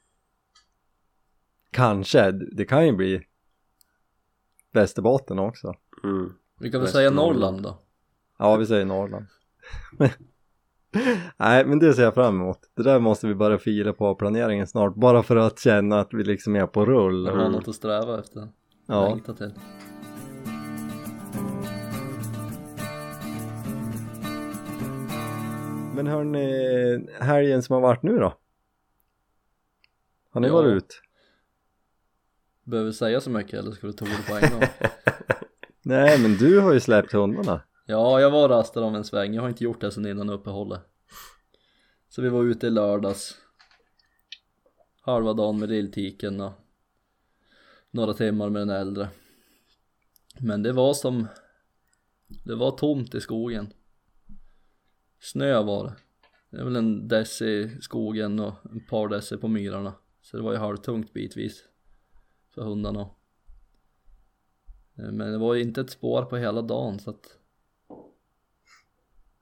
A: Kanske, det kan ju bli Västerbotten också.
C: mm.
B: Vi kan väl säga Norrland då.
A: Ja, vi säger Norrland. Nej, men det ser jag fram emot. Det där måste vi börja fila på planeringen snart, bara för att känna att vi liksom är på rull.
B: Jag har något att sträva efter.
A: Ja.
B: Längta till.
A: Men hörni, helgen som har varit nu då? Har ni
B: Ja.
A: varit ut?
B: Behöver säga så mycket eller ska du ta det på en gång?
A: Nej men du har ju släppt hundarna.
B: Ja, jag var och rastade om en sväng. Jag har inte gjort det sedan innan uppehållet. Så vi var ute i lördags. Halva dagen med lilltiken och några timmar med den äldre. Men det var som, det var tomt i skogen. Snö var det. Det är väl en dess i skogen och ett par dess på myrarna. Så det var ju halvtungt bitvis för hundarna. Eh, men det var ju inte ett spår på hela dagen så att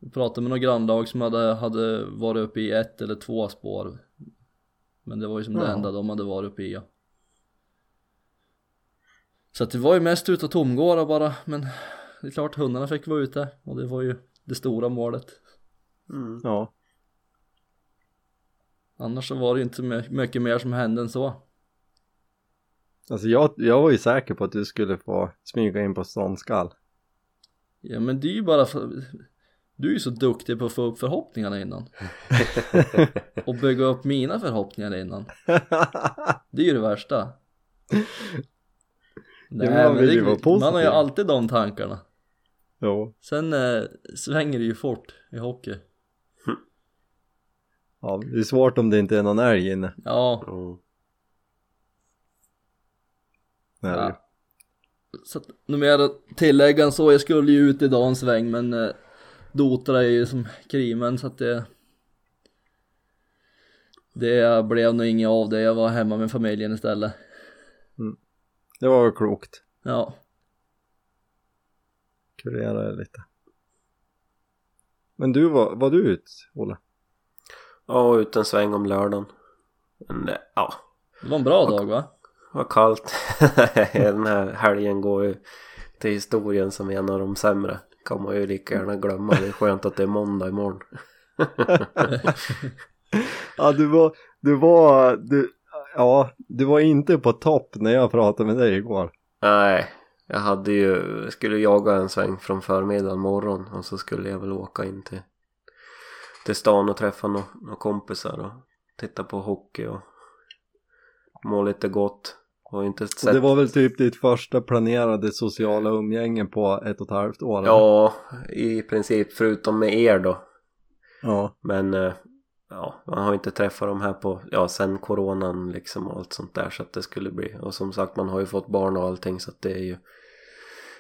B: vi pratade med några grannlag som hade, hade varit uppe i ett eller två spår Men det var ju som det
A: Ja.
B: enda de hade varit uppe i ja. Så att det var ju mest ute och tomgåra bara men det är klart hundarna fick vara ute och det var ju det stora målet
C: Mm.
A: Ja.
B: Annars så var det ju inte my- mycket mer som hände än så
A: Alltså jag, jag var ju säker på att du skulle få smyga in på ståndskall.
B: Ja men det är ju bara för Du är ju så duktig på att få upp förhoppningarna innan Och bygga upp mina förhoppningar innan Det är ju det värsta Nej,
A: men man vill ju vara
B: man har ju alltid de tankarna
A: jo.
B: Sen eh, svänger det ju fort i hockey
A: Ja, det är svårt om det inte är någon älg inne.
B: Ja,
C: Mm.
A: Ju.
B: ja. Så att, att tillägga så, jag skulle ju ut idag en sväng men eh, Dotra är ju som krimen så att det Det blev nog inget av det, jag var hemma med familjen istället
A: Det var klokt.
B: Ja,
A: Kurera lite. Men du var, var du ut, Olle?
C: Ja, ut en sväng om lördagen. Men det, ja,
B: det var en bra dag va?
C: var kallt. Den här helgen går ju till historien som en av de sämre. Kan man ju lika gärna glömma. Det är skönt att det är måndag imorgon.
A: Ja, du var, du var, du, ja, du var inte på topp när jag pratade med dig igår.
C: Nej, jag hade ju, jag skulle jaga en sväng från förmiddagen morgon och så skulle jag väl åka in till, till stan och träffa några nå kompisar och titta på hockey och må lite gott. Och inte
A: Och
C: sett...
A: det var väl typ ditt första planerade sociala umgänge på ett och ett halvt år? eller?
C: Ja, i princip förutom med er då.
A: Ja.
C: Men eh, ja, man har inte träffat dem här på, ja sen coronan liksom och allt sånt där så att det skulle bli. Och som sagt man har ju fått barn och allting så att det är ju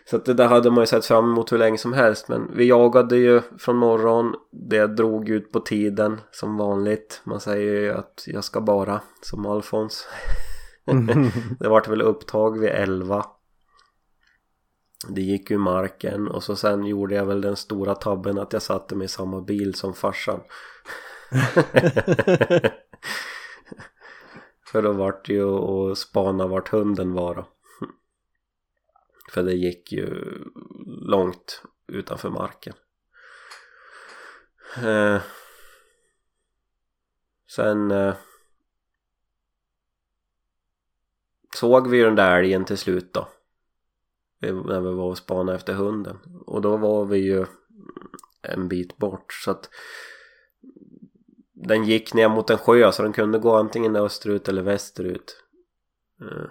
C: så att det där hade man ju sett fram emot hur länge som helst men vi jagade ju från morgon Det drog ut på tiden som vanligt Man säger ju att jag ska bara som Alfons Det vart väl upptag vid 11 Det gick ju marken och så sen gjorde jag väl den stora tabben att jag satte mig i samma bil som farsan För då vart det ju att spana vart hunden var då. För det gick ju långt utanför marken. Eh, sen eh, såg vi ju den där älgen till slut då. När vi var och spanade efter hunden. Och då var vi ju en bit bort så att den gick ner mot en sjö så den kunde gå antingen österut eller västerut. Eh,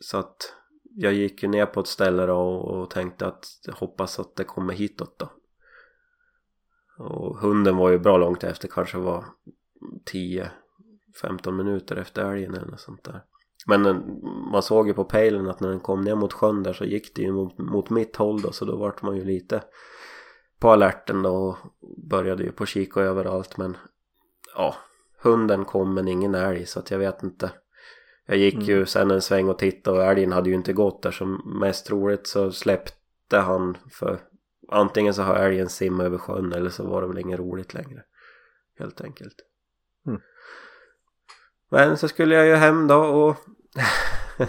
C: så att jag gick ju ner på ett ställe då och tänkte att jag hoppas att det kommer hitåt då. Och hunden var ju bra långt efter, kanske var 10-15 minuter efter älgen eller något sånt där. Men den, man såg ju på pejlen att när den kom ner mot sjön där så gick det ju mot, mot mitt håll då så då vart man ju lite på alerten då och började ju på kika överallt men ja, hunden kom men ingen älg så att jag vet inte. Jag gick ju sen en sväng och tittade och älgen hade ju inte gått där så mest troligt så släppte han för antingen så har älgen simmat över sjön eller så var det väl inget roligt längre. Helt enkelt.
A: Mm.
C: Men så skulle jag ju hem då och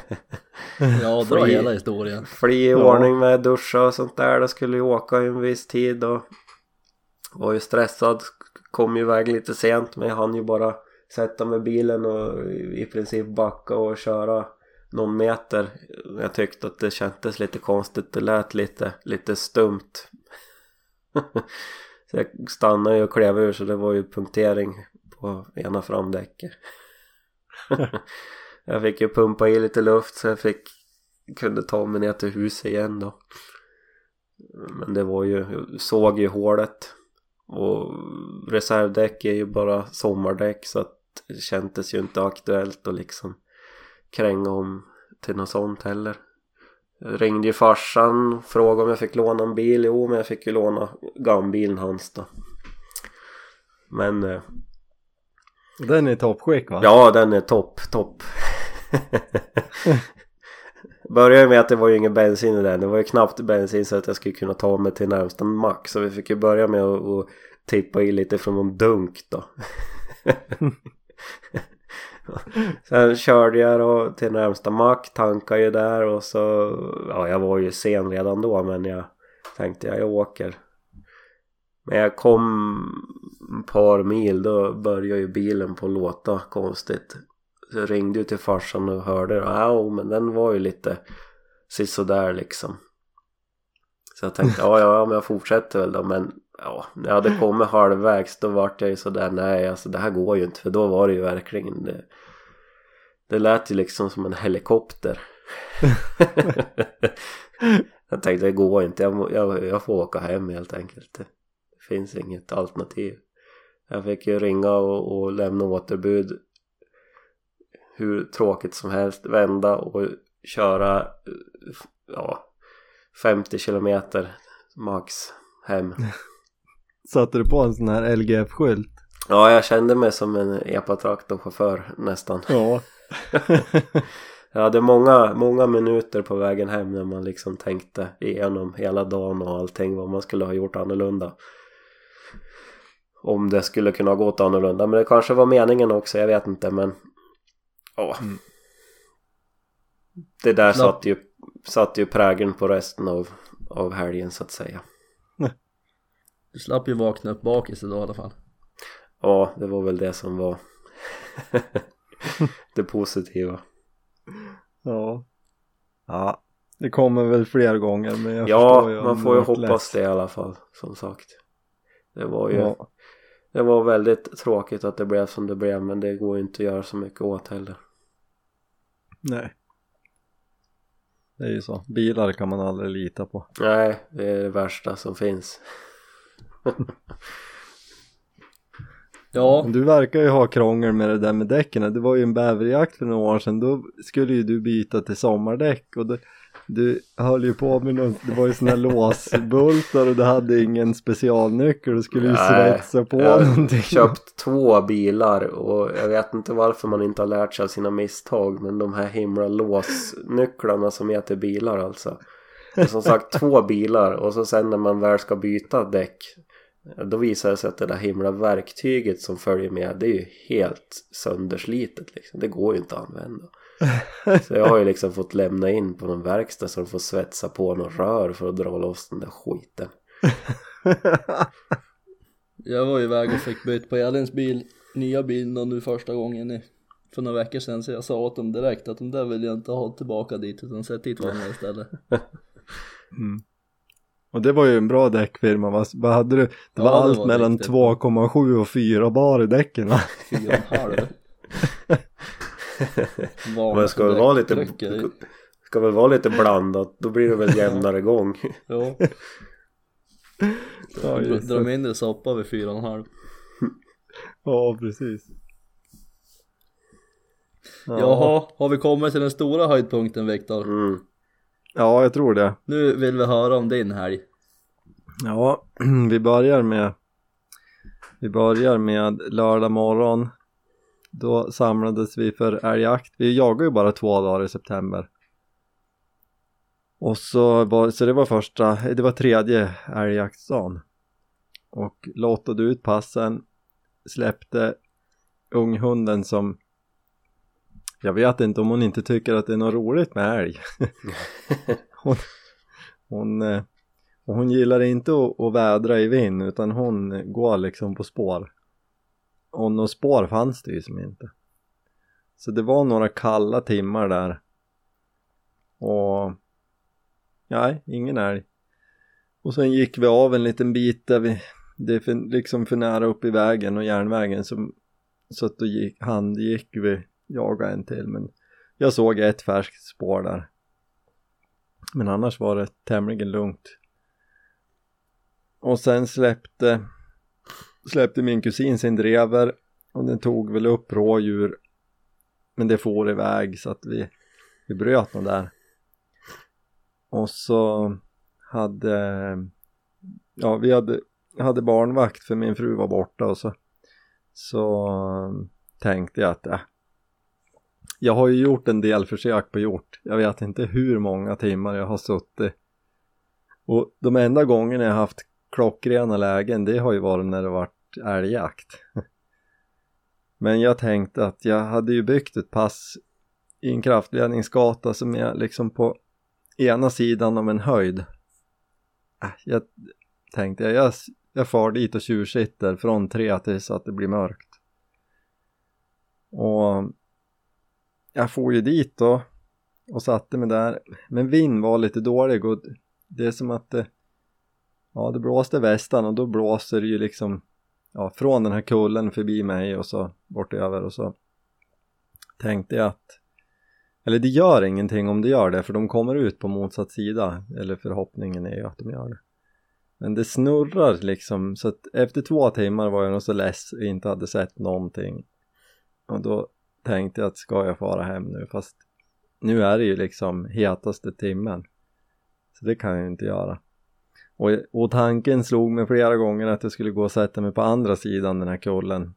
B: Ja, dra
C: Fri-
B: hela historien
C: fly i
A: Ja.
C: ordning med duscha och sånt där. Då skulle jag åka i en viss tid och var ju stressad. Kom ju iväg lite sent men jag hann ju bara sätta mig i bilen och i i princip backa och köra någon meter. Jag tyckte att det kändes lite konstigt. Det lät lite, lite stumt. så jag stannade ju och klev ur så det var ju punktering på ena framdäcket. jag fick ju pumpa i lite luft så jag fick kunde ta mig ner till huset igen då. Men det var ju, jag såg ju hålet och reservdäck är ju bara sommardäck så att det kändes ju inte aktuellt att liksom kränga om till något sånt heller. Jag ringde ju farsan frågade om jag fick låna en bil. Jo, men jag fick ju låna gambilen hans då. Men eh,
A: Den är toppskick va?
C: ja, den är topp, topp. Började med att det var ju ingen bensin i den. Det var ju knappt bensin så att jag skulle kunna ta mig till närmsta mack. Så vi fick ju börja med att, att tippa i lite från någon dunk då. Sen körde jag då till närmsta mack, tankade ju där och så... Ja, jag var ju sen redan då men jag tänkte jag, jag åker. Men jag kom ett par mil då började ju bilen på att låta konstigt. Så jag ringde ju till farsan och hörde ja men den var ju lite sisådär liksom. Så jag tänkte ja ja men jag fortsätter väl då men ja när jag hade kommit halvvägs då vart jag ju sådär nej alltså det här går ju inte för då var det ju verkligen det, det lät ju liksom som en helikopter. jag tänkte det går inte jag, jag, jag får åka hem helt enkelt. Det finns inget alternativ. Jag fick ju ringa och, och lämna återbud hur tråkigt som helst vända och köra ja 50 kilometer max hem.
A: Satte du på en sån här LGF-skylt?
C: Ja, jag kände mig som en epatraktorchaufför nästan.
A: Ja.
C: Jag hade många, många minuter på vägen hem när man liksom tänkte igenom hela dagen och allting vad man skulle ha gjort annorlunda. Om det skulle kunna gått annorlunda. Men det kanske var meningen också, jag vet inte men... Ja.
A: Mm.
C: Det där satt ju, satt ju prägeln på resten av, av helgen så att säga.
B: Du slapp ju vakna upp bakis idag i alla fall.
C: Ja, det var väl det som var det positiva.
A: Ja. Ja. Det kommer väl fler gånger men jag
C: Ja,
A: ju
C: man får ju hoppas
A: less.
C: det i alla fall som sagt. Det var ju
A: Ja.
C: Det var väldigt tråkigt att det blev som det blev men det går ju inte att göra så mycket åt heller.
A: Nej. Det är ju så. Bilar kan man aldrig lita på.
C: Nej, det är det värsta som finns.
B: Ja,
A: Du verkar ju ha krångel med det där med däcken. Det var ju en bäverjakt för några år sedan. Då skulle ju du byta till sommardäck och då, du höll ju på med någon, det var ju här låsbultar och du hade ingen specialnyckel. Du skulle ju svetsa på
C: jag
A: någonting.
C: köpt två bilar och jag vet inte varför man inte har lärt sig av sina misstag men de här himla låsnycklarna som till bilar alltså. Och som sagt två bilar och så sen när man väl ska byta däck då visar det sig att det där himla verktyget som följer med det är ju helt sönderslitet liksom. Det går ju inte att använda. Så jag har ju liksom fått lämna in på någon verkstad så de får svetsa på någon rör för att dra loss den där skiten.
B: jag var ju iväg och fick byta på Elins bil, nya bil då nu första gången i, för några veckor sedan så jag sa åt dem direkt att de där vill jag inte ha tillbaka dit utan sätt dit varandra istället.
A: Mm. Och det var ju en bra däckfirma. Vad, vad hade du? Det
B: Ja,
A: var
B: det
A: allt
B: var
A: mellan
B: riktigt
A: 2,7 och 4 bar i däcken va?
B: Fyra och en halv.
C: Men ska väl vara lite, ska väl vara lite blandat, då blir det väl jämnare gång.
B: Ja, dra
A: det.
B: mindre soppa vid fyra och en halv.
A: Ja, precis. Ja.
B: Jaha, har vi kommit till den stora höjdpunkten Viktor?
C: Mm.
A: Ja, jag tror det.
B: Nu vill vi höra om din helg.
A: Ja, vi börjar med Vi börjar med lördag morgon Då samlades vi för älgjakt. Vi jagar ju bara två dagar i september. Och så var, så det var första, det var tredje älgjaktsdagen. Och lottade ut passen Släppte unghunden som Jag vet inte om hon inte tycker att det är något roligt med älg. Hon, hon eh, hon gillar inte att, att vädra i vind utan hon går liksom på spår. Och några spår fanns det ju som inte. Så det var några kalla timmar där. Och nej, ingen älg. Och sen gick vi av en liten bit där vi, det är för, liksom för nära upp i vägen och järnvägen som, så att då gick, handgick vi jaga en till men jag såg ett färskt spår där. Men annars var det tämligen lugnt. Och sen släppte släppte min kusin sin drever och den tog väl upp rådjur. Men det får iväg så att vi, vi bröt nog där. Och så hade ja vi hade, hade barnvakt för min fru var borta och så så tänkte jag att äh, jag har ju gjort en del försök på hjort. Jag vet inte hur många timmar jag har suttit. Och de enda gångerna jag haft klockrena lägen det har ju varit när det varit älgjakt. Men jag tänkte att jag hade ju byggt ett pass i en kraftledningsgata som är liksom på ena sidan av en höjd. Äh, jag tänkte jag, jag, jag far dit och tjursitter från tre tills att det blir mörkt. Och jag får ju dit då och satte mig där. Men vind var lite dålig och det är som att det ja det blåste västan och då blåser det ju liksom ja från den här kullen förbi mig och så bort över och så tänkte jag att eller det gör ingenting om det gör det för de kommer ut på motsatt sida. Eller förhoppningen är ju att de gör det. Men det snurrar liksom så att efter två timmar var jag nog så less och inte hade sett någonting. Och då tänkte jag att ska jag fara hem nu? Fast nu är det ju liksom hetaste timmen. Så det kan jag ju inte göra och, och tanken slog mig flera gånger att jag skulle gå och sätta mig på andra sidan den här kullen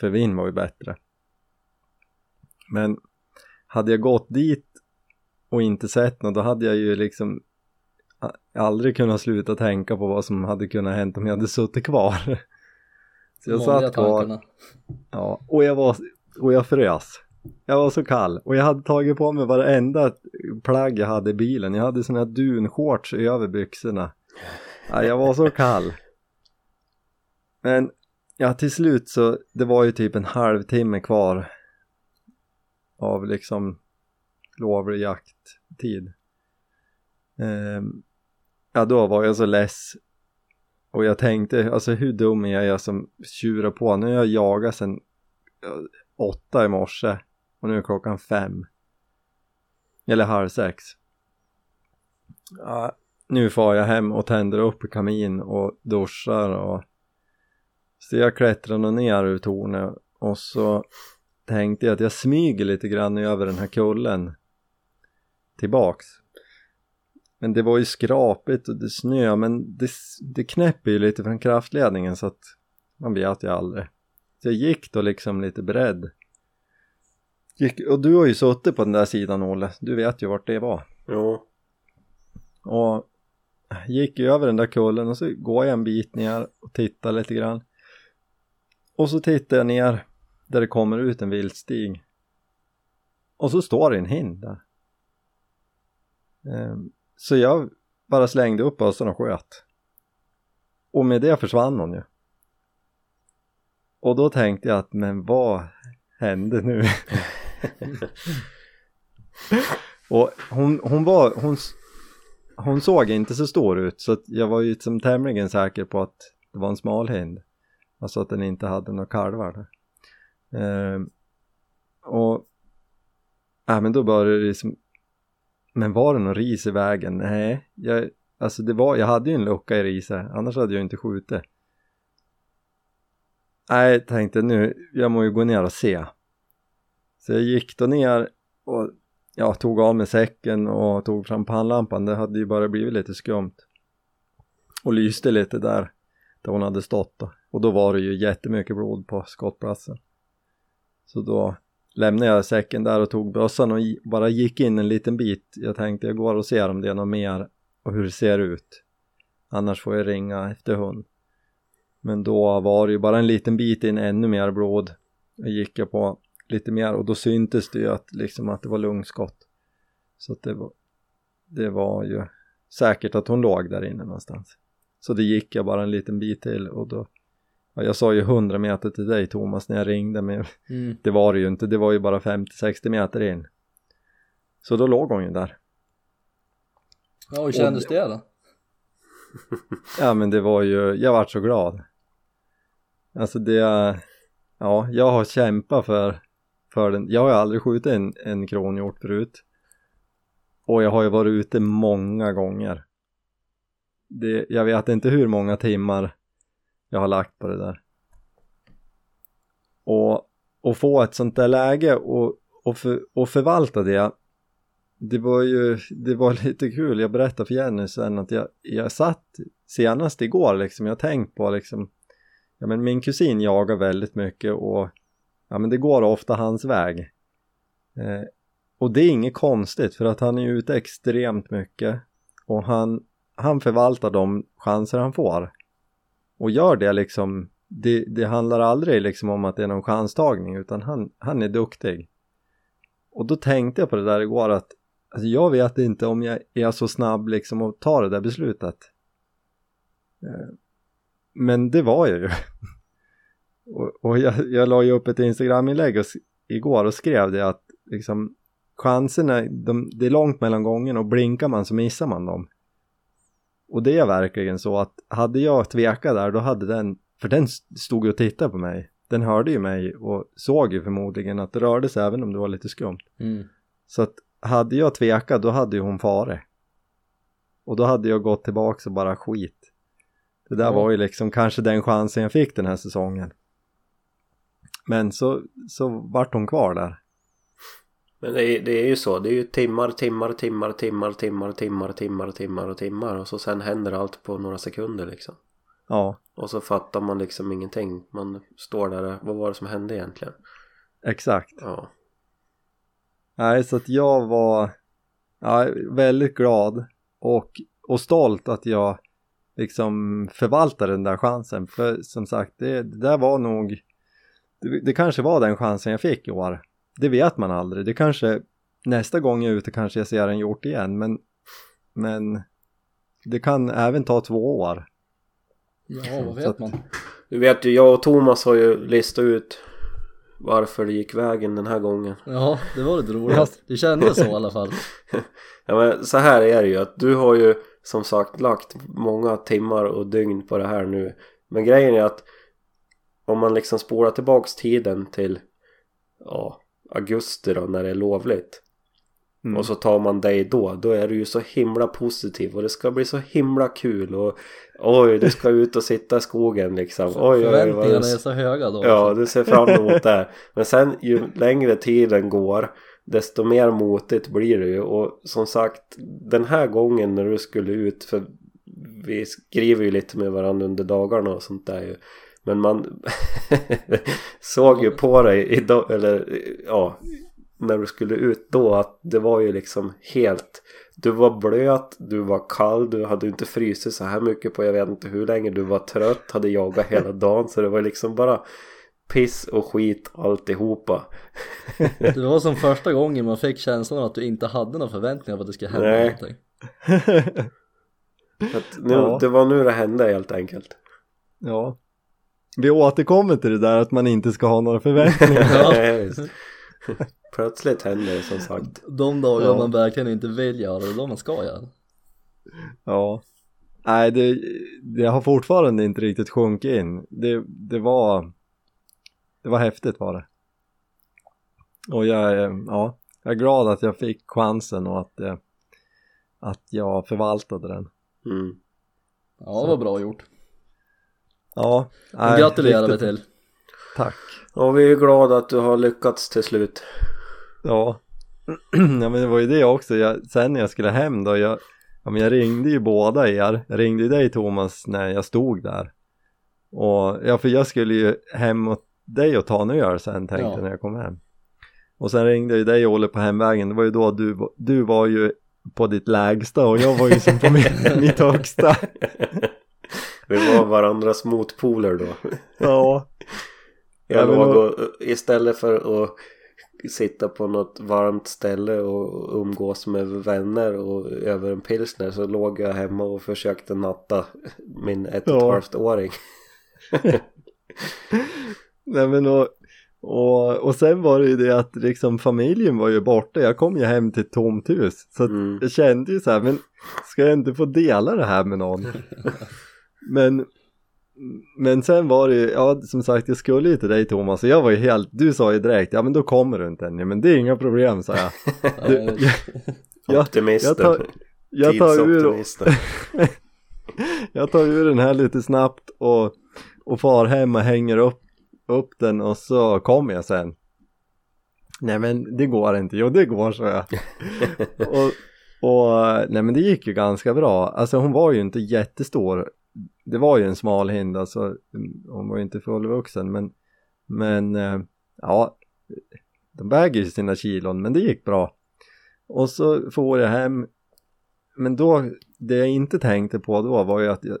A: för vind var ju bättre. Men hade jag gått dit och inte sett något då hade jag ju liksom aldrig kunnat sluta tänka på vad som hade kunnat hänt om jag hade suttit kvar. Så jag satt kvar.
B: tankarna.
A: ja, och jag var och jag frös. Jag var så kall. Och jag hade tagit på mig varenda plagg jag hade i bilen. Jag hade såna här dunshorts över byxorna ja, jag var så kall. Men ja till slut så det var ju typ en halvtimme kvar av liksom lovlig jakttid Um, ehm, ja då var jag så less. Och jag tänkte alltså hur dum är jag som tjurar på? Nu har jag jagat sen åtta i morse. Och nu är klockan fem. Eller halv sex. Ja, nu far jag hem och tänder upp kamin och duschar och så jag klättrar nog ner ur tornet. Och så tänkte jag att jag smyger lite grann över den här kullen tillbaks. Men det var ju skrapigt och det snö men det, det knäpper ju lite från kraftledningen så att man vet ju aldrig. Så jag gick då liksom lite beredd. Gick, och du har ju suttit på den där sidan Olle. Du vet ju vart det var.
C: Jo.
A: och gick över den där kullen och så går jag en bit ner och tittar lite grann. Och så tittar jag ner där det kommer ut en viltstig och så står det en hind där. Ehm, så jag bara slängde upp bössan och sköt. Och med det försvann hon ju. Och då tänkte jag att men vad hände nu? Och hon, hon var hon, hon såg inte så stor ut så jag var ju liksom tämligen säker på att det var en smal hind. Alltså att den inte hade några kalvar där. Ehm, och ja men då började det liksom men var det någon ris i vägen? Nej, jag, alltså det var, jag hade ju en lucka i riset annars hade jag inte skjutit. Nej tänkte nu, jag må ju gå ner och se. Så jag gick då ner och ja, tog av mig säcken och tog fram pannlampan. Det hade ju bara blivit lite skumt. Och lyste lite där där hon hade stått då. och då var det ju jättemycket blod på skottplatsen. Så då lämnade jag säcken där och tog bössan och bara gick in en liten bit. Jag tänkte jag går och ser om det är något mer och hur det ser ut. Annars får jag ringa efter hund. Men då var det ju bara en liten bit in ännu mer blod. Och gick jag på lite mer. Och då syntes det ju att liksom att det var lungskott. Så att det var det var ju säkert att hon låg där inne någonstans. Så det gick jag bara en liten bit till och då ja, jag sa ju 100 meter till dig Thomas när jag ringde men
B: Mm.
A: det var det ju inte, det var ju bara 50-60 meter in. Så då låg hon ju där.
B: Ja, hur kändes det då?
A: ja men det var ju, jag vart så glad. Alltså det ja, jag har kämpat för för den. Jag har ju aldrig skjutit en, en kronhjort förut. Och jag har ju varit ute många gånger. Det, jag vet inte hur många timmar jag har lagt på det där. Och, och få ett sånt där läge och, och, för, och förvalta det. Det var ju, det var lite kul. Jag berättade för Jenny sen att jag, jag satt senast igår liksom. Jag tänkt på liksom, ja men min kusin jagar väldigt mycket och ja men det går ofta hans väg. Eh, och det är inget konstigt för att han är ute extremt mycket och han, han förvaltar de chanser han får. Och gör det liksom, det, det handlar aldrig liksom om att det är någon chanstagning utan han, han är duktig. Och då tänkte jag på det där igår att alltså jag vet inte om jag är så snabb liksom att ta det där beslutet. Eh, men det var jag ju. och, och jag, jag la ju upp ett Instagram-inlägg igår och skrev det att liksom chanserna, de, det är långt mellan gångerna och blinkar man så missar man dem. Och det är verkligen så att hade jag tvekat där då hade den, för den stod ju och tittade på mig. Den hörde ju mig och såg ju förmodligen att det rörde sig även om det var lite skumt.
B: Mm.
A: Så att hade jag tvekat då hade ju hon farit. Och då hade jag gått tillbaks och bara skit. Det där
B: Ja.
A: var ju liksom kanske den chansen jag fick den här säsongen. Men så, så vart hon kvar där.
C: Men det är, det är ju så, det är ju timmar, timmar, timmar, timmar, timmar, timmar, timmar, timmar och timmar och så sen händer allt på några sekunder liksom.
A: Ja,
C: Och så fattar man liksom ingenting. Man står där, vad var det som hände egentligen?
A: exakt.
C: Ja.
A: Nej, så att jag var ja, väldigt glad och, och stolt att jag liksom förvaltade den där chansen. För som sagt, det, det där var nog, det, det kanske var den chansen jag fick i år. Det vet man aldrig. Det kanske, nästa gång jag är ute kanske jag ser en gjort igen, men, men det kan även ta två år.
B: Ja, vad vet
A: att-
B: man?
C: Du vet ju, jag och Thomas har ju listat ut varför det gick vägen den här gången.
B: Ja, det var lite roligt. Det kändes så i alla fall.
C: Ja men så här är det ju att du har ju som sagt lagt många timmar och dygn på det här nu. Men grejen är att om man liksom spolar tillbaks tiden till ja, augusti då när det är lovligt.
A: Mm.
C: Och så tar man dig då. Då är du ju så himla positiv och det ska bli så himla kul och oj du ska ut och sitta i skogen liksom. Oj, oj, oj,
B: Förväntningarna
C: du-
B: är så höga då.
C: Ja, du ser fram emot det. Men sen ju längre tiden går desto mer motigt blir det ju. Och som sagt, den här gången när du skulle ut, för vi skriver ju lite med varandra under dagarna och sånt där ju. Men man såg ju på dig idag, eller ja, när du skulle ut då att det var ju liksom helt du var blöt, du var kall, du hade inte frysit så här mycket på jag vet inte hur länge. Du var trött, hade jagat hela dagen. Så det var liksom bara piss och skit alltihopa.
B: Det var som första gången man fick känslan att du inte hade några förväntningar på att det skulle hända
C: Nej.
B: någonting.
C: Nu,
A: Ja.
C: Det var nu det hände helt enkelt.
A: ja. Vi återkommer till det där att man inte ska ha några förväntningar.
C: Plötsligt hände det som sagt.
B: De dagar
A: Ja.
B: man verkligen inte vill göra det, de man ska göra.
A: Ja. Nej, det, det har fortfarande inte riktigt sjunkit in. Det, det var det var häftigt var det. Och jag ja, jag är glad att jag fick chansen och att, eh, att jag förvaltade den.
C: Mm.
B: Ja, det var bra gjort.
A: Ja, nej,
B: gratulerar vi till.
A: Tack.
C: Och vi är glada att du har lyckats till slut.
A: Ja. ja men det var ju det också, jag, sen när jag skulle hem då, jag, ja, men jag ringde ju båda er, jag ringde ju dig Thomas när jag stod där. Och ja, för jag skulle ju hem åt dig och ta en öl sen tänkte
B: Ja.
A: jag när jag kom hem. Och sen ringde jag ju dig Olle på hemvägen, det var ju då du, var- du var ju på ditt lägsta och jag var ju som på mitt, mitt högsta.
C: Vi var varandras motpoler då.
A: Ja.
C: Jag
A: Ja,
C: låg och, istället för att sitta på något varmt ställe och umgås med vänner och över en pilsner så låg jag hemma och försökte natta min ett och ett halvt åring.
A: Nej men och, och, och sen var det ju det att liksom familjen var ju borta, jag kom ju hem till ett tomt hus. Så
C: Mm.
A: jag kände ju så här, men ska jag inte få dela det här med någon? men men sen var det ju, ja som sagt jag skulle ju till dig Thomas och jag var ju helt, du sa ju direkt, ja men då kommer du inte än, men det är inga problem sa jag. Du, jag, jag,
C: Optimisten.
A: jag tar, jag tar ur. Jag tar ur den här lite snabbt och, och far hem och hänger upp, upp den och så kommer jag sen. Nej men det går inte, jo det går så jag. och, och nej men det gick ju ganska bra, alltså hon var ju inte jättestor. Det var ju en smal hind alltså, hon var ju inte fullvuxen men, men eh, ja, de väger ju sina kilon men det gick bra. Och så får jag hem, men då, det jag inte tänkte på då var ju att jag,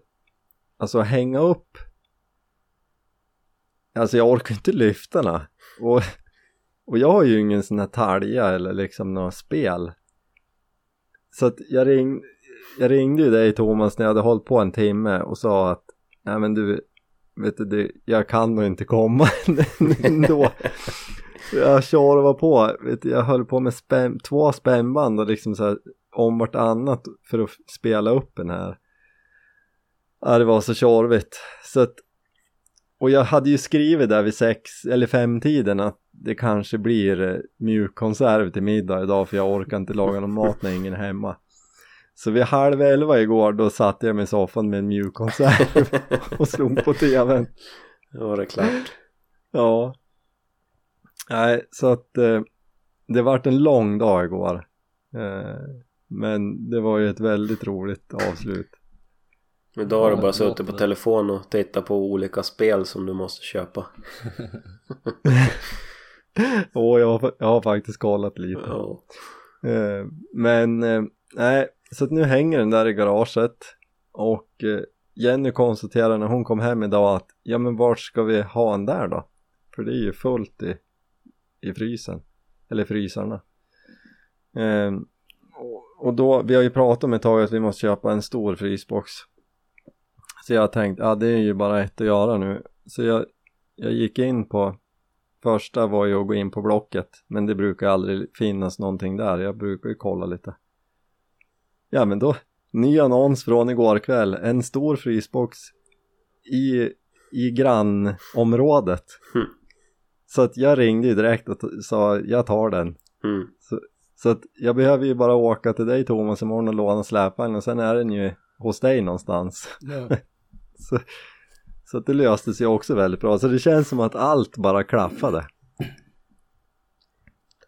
A: alltså hänga upp, alltså jag orkar inte lyfta och, och jag har ju ingen sån här talja eller liksom några spel. Så att jag, ring, jag ringde ju dig Thomas när jag hade hållit på en timme och sa att nej men du, vet du, det, jag kan nog inte komma ändå. Jag tjorvade på, vet du, jag höll på med spän, två spännband och liksom så här om vartannat för att spela upp den här. Ja, det var så tjorvigt. Så att, och jag hade ju skrivit där vid sex eller fem tiden att det kanske blir eh, mjukkonserv till middag idag för jag orkar inte laga någon mat när ingen är hemma. Så vid halv elva igår då satte jag mig i soffan med en mjukkonserv och slog på tvn.
C: Då var det klart.
A: Ja. Nej, så att eh, det vart en lång dag igår. Eh, men det var ju ett väldigt roligt avslut.
C: Men då har du bara suttit på telefon och tittat på olika spel som du måste köpa.
A: Och jag, har- jag har faktiskt kollat lite.
C: Ja.
A: Eh, men eh, nej, så att nu hänger den där i garaget och eh, Jenny konstaterar när hon kom hem idag att ja men vart ska vi ha den där då? För det är ju fullt i, i frysen, eller frysarna. Ehm, och, och då, vi har ju pratat om ett tag att vi måste köpa en stor frysbox. Så jag tänkte, ja det är ju bara ett att göra nu. Så jag, jag gick in på Första var ju att gå in på Blocket men det brukar aldrig finnas någonting där, jag brukar ju kolla lite Ja men då, ny annons från igår kväll, en stor frysbox i, i grannområdet
C: Hmm.
A: Så att jag ringde ju direkt och sa jag tar den
C: Mm.
A: Så att jag behöver ju bara åka till dig Thomas imorgon och låna släpvagn och sen är den ju hos dig någonstans
B: Ja.
A: så, så att det löste sig också väldigt bra. Så det känns som att allt bara klaffade.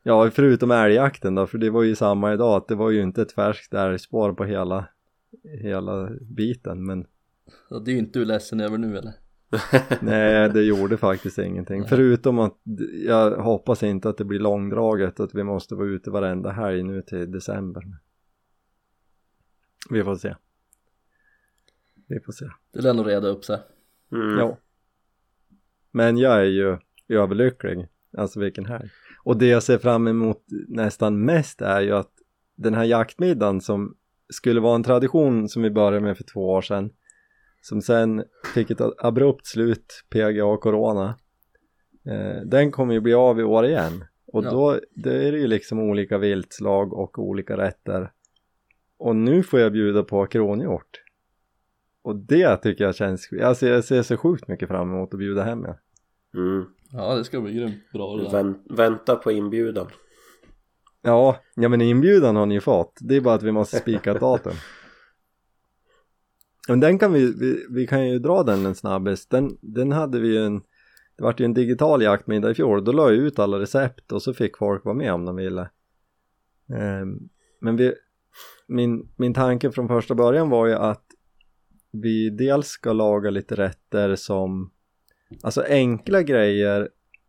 A: Ja, förutom älgjakten då, för det var ju samma idag, att det var ju inte ett färskt älgspår på hela, hela biten, men
B: Så det är ju inte du ledsen över nu eller?
A: nej, det gjorde faktiskt ingenting. Förutom att jag hoppas inte att det blir långdraget, att vi måste vara ute varenda helg nu till december. Vi får se. Vi får se.
B: Det lär nog reda upp sig.
C: Mm.
A: Ja. Men jag är ju överlycklig. Alltså vilken här. Och det jag ser fram emot nästan mest är ju att den här jaktmiddagen som skulle vara en tradition som vi började med för två år sedan. Som sen fick ett abrupt slut, PGA Corona. Eh, den kommer ju bli av i år igen. Och
B: Ja.
A: då det är det ju liksom olika viltslag och olika rätter. Och nu får jag bjuda på kronhjort. Och det tycker jag känns, alltså jag ser så sjukt mycket fram emot att bjuda hem ja.
C: Mm.
B: Ja det ska bli grymt bra det där.
C: Vänt, vänta på inbjudan.
A: Ja, ja men inbjudan har ni ju fått. Det är bara att vi måste spika ett datum. Men den kan vi, vi, vi kan ju dra den en snabbis. Den, den hade vi ju en, det vart ju en digital jaktmiddag i fjol. Då la jag ut alla recept och så fick folk vara med om de ville. Ehm, men vi, min, min tanke från första början var ju att vi dels ska laga lite rätter som, alltså enkla grejer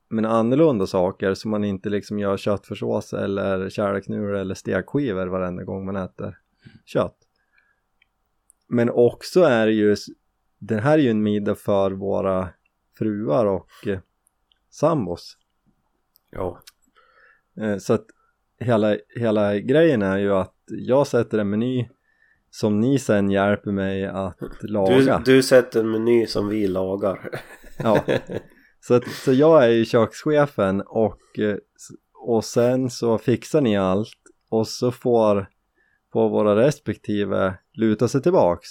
A: men annorlunda saker som man inte liksom gör köttfärssås eller kärleksnudlar eller stekskivor varenda gång man äter kött. Men också är det ju, den här är ju en middag för våra fruar och eh, sambos.
C: Ja.
A: Eh, så att hela, hela grejen är ju att jag sätter en meny som ni sen hjälper mig att laga.
C: Du, du sätter en meny som vi lagar.
A: Ja. Så, att, så jag är ju kökschefen och, eh, och sen så fixar ni allt och så får, får våra respektive luta sig tillbaks.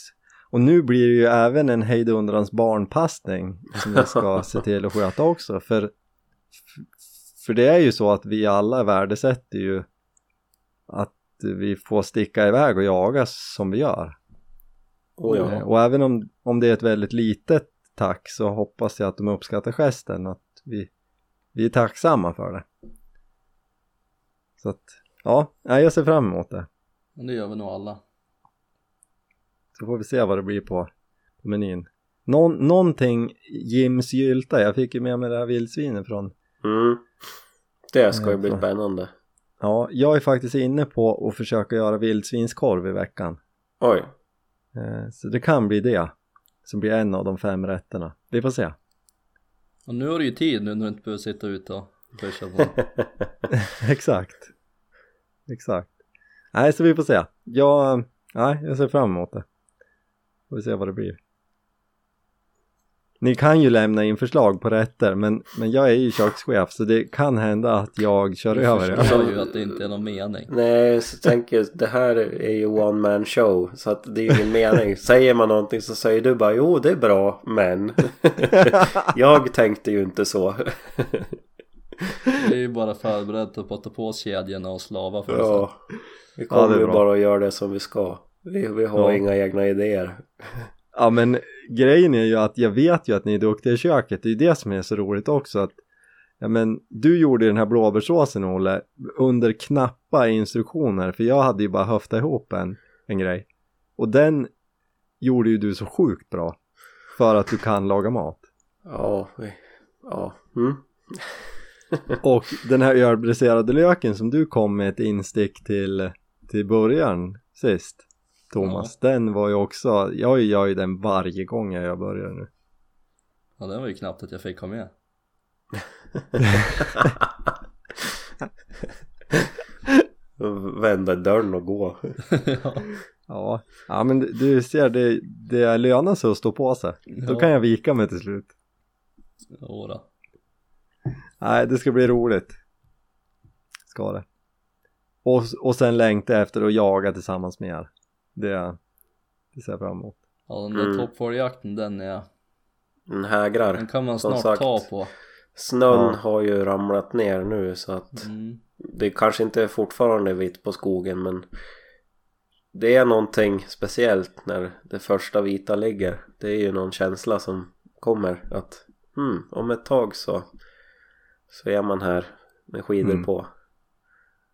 A: Och nu blir det ju även en hejdundrans barnpassning som jag ska se till att sköta också för för det är ju så att vi alla värdesätter ju att vi får sticka iväg och jaga som vi gör.
C: Oh,
A: Eh,
C: ja.
A: Och även om, om det är ett väldigt litet tack så hoppas jag att de uppskattar gesten, att vi, vi är tacksamma för det. Så att, ja, jag ser fram emot det.
B: Men det gör vi nog alla.
A: Så får vi se vad det blir på, på menyn. Någon, någonting Jims gylta, jag fick ju med mig det här vildsvinet från
C: Mm. Det ska ju bli
A: Ja,
C: spännande.
A: Ja, jag är faktiskt inne på att försöka göra vildsvinskorv i veckan.
C: Oj.
A: Eh, Så det kan bli det som blir en av de fem rätterna. Vi får se.
B: Och nu har du ju tid nu när du inte behöver sitta ute och.
A: Exakt. Exakt. Nej, så vi får se. Jag, nej, jag ser fram emot det. Får vi se vad det blir. Ni kan ju lämna in förslag på rätter men, men jag är ju kökschef så det kan hända att jag kör över er.
B: förstår ju att det inte är någon mening.
C: Nej, så tänker jag, det här är ju one man show så att det är ju ingen mening. Säger man någonting så säger du bara jo det är bra men jag tänkte ju inte så.
B: Vi är ju bara förberedda på att ta på oss kedjorna och slava för.
C: Ja, vi
A: Ja,
C: kommer
A: det är
C: ju bara att göra det som vi ska. Vi, vi har
A: Ja.
C: inga egna idéer.
A: Ja men grejen är ju att jag vet ju att ni är duktiga i köket, det är ju det som är så roligt också att Ja men du gjorde den här blåbärssåsen Olle under knappa instruktioner för jag hade ju bara höftat ihop en, en grej och den gjorde ju du så sjukt bra för att du kan laga mat
C: Ja, ja. Mm.
A: och den här ölbriserade löken som du kom med ett instick till till början sist Thomas, den var ju också, jag gör ju den varje gång jag börjar nu
B: Ja det var ju knappt att jag fick ha med.
C: Vända dörren och gå.
A: Ja, ja men du- du ser det, det lönar sig att stå på sig. Då
B: Ja.
A: kan jag vika mig till slut.
B: Jodå.
A: Nej, det ska bli roligt. Ska det. Och, och sen längta efter att jaga tillsammans med er. Det, det ser jag fram emot.
B: Ja den där
C: Mm.
B: toppfågeljakten den är,
C: Den hägrar.
B: den kan man snart
C: sagt.
B: ta på.
C: Snön
A: Ja.
C: har ju ramlat ner nu så att
B: Mm.
C: det kanske inte är fortfarande vitt på skogen men det är någonting speciellt när det första vita ligger. Det är ju någon känsla som kommer att hmm, om ett tag så så är man här med skidor
A: Mm.
C: på.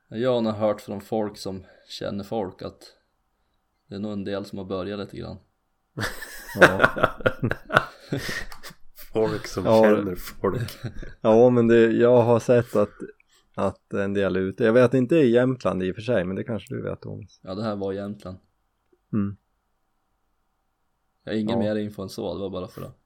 B: Jag har nog hört från folk som känner folk att det är nog en del som har börjat lite grann.
A: Ja,
C: Folk som
A: Ja.
C: känner folk.
A: ja men det, jag har sett att, att en del är ute. Jag vet inte i Jämtland i och för sig, men det kanske du vet Thomas.
B: Ja det här var egentligen.
A: Mm.
B: Jag har ingen
A: Ja.
B: mer info än så, det var bara för att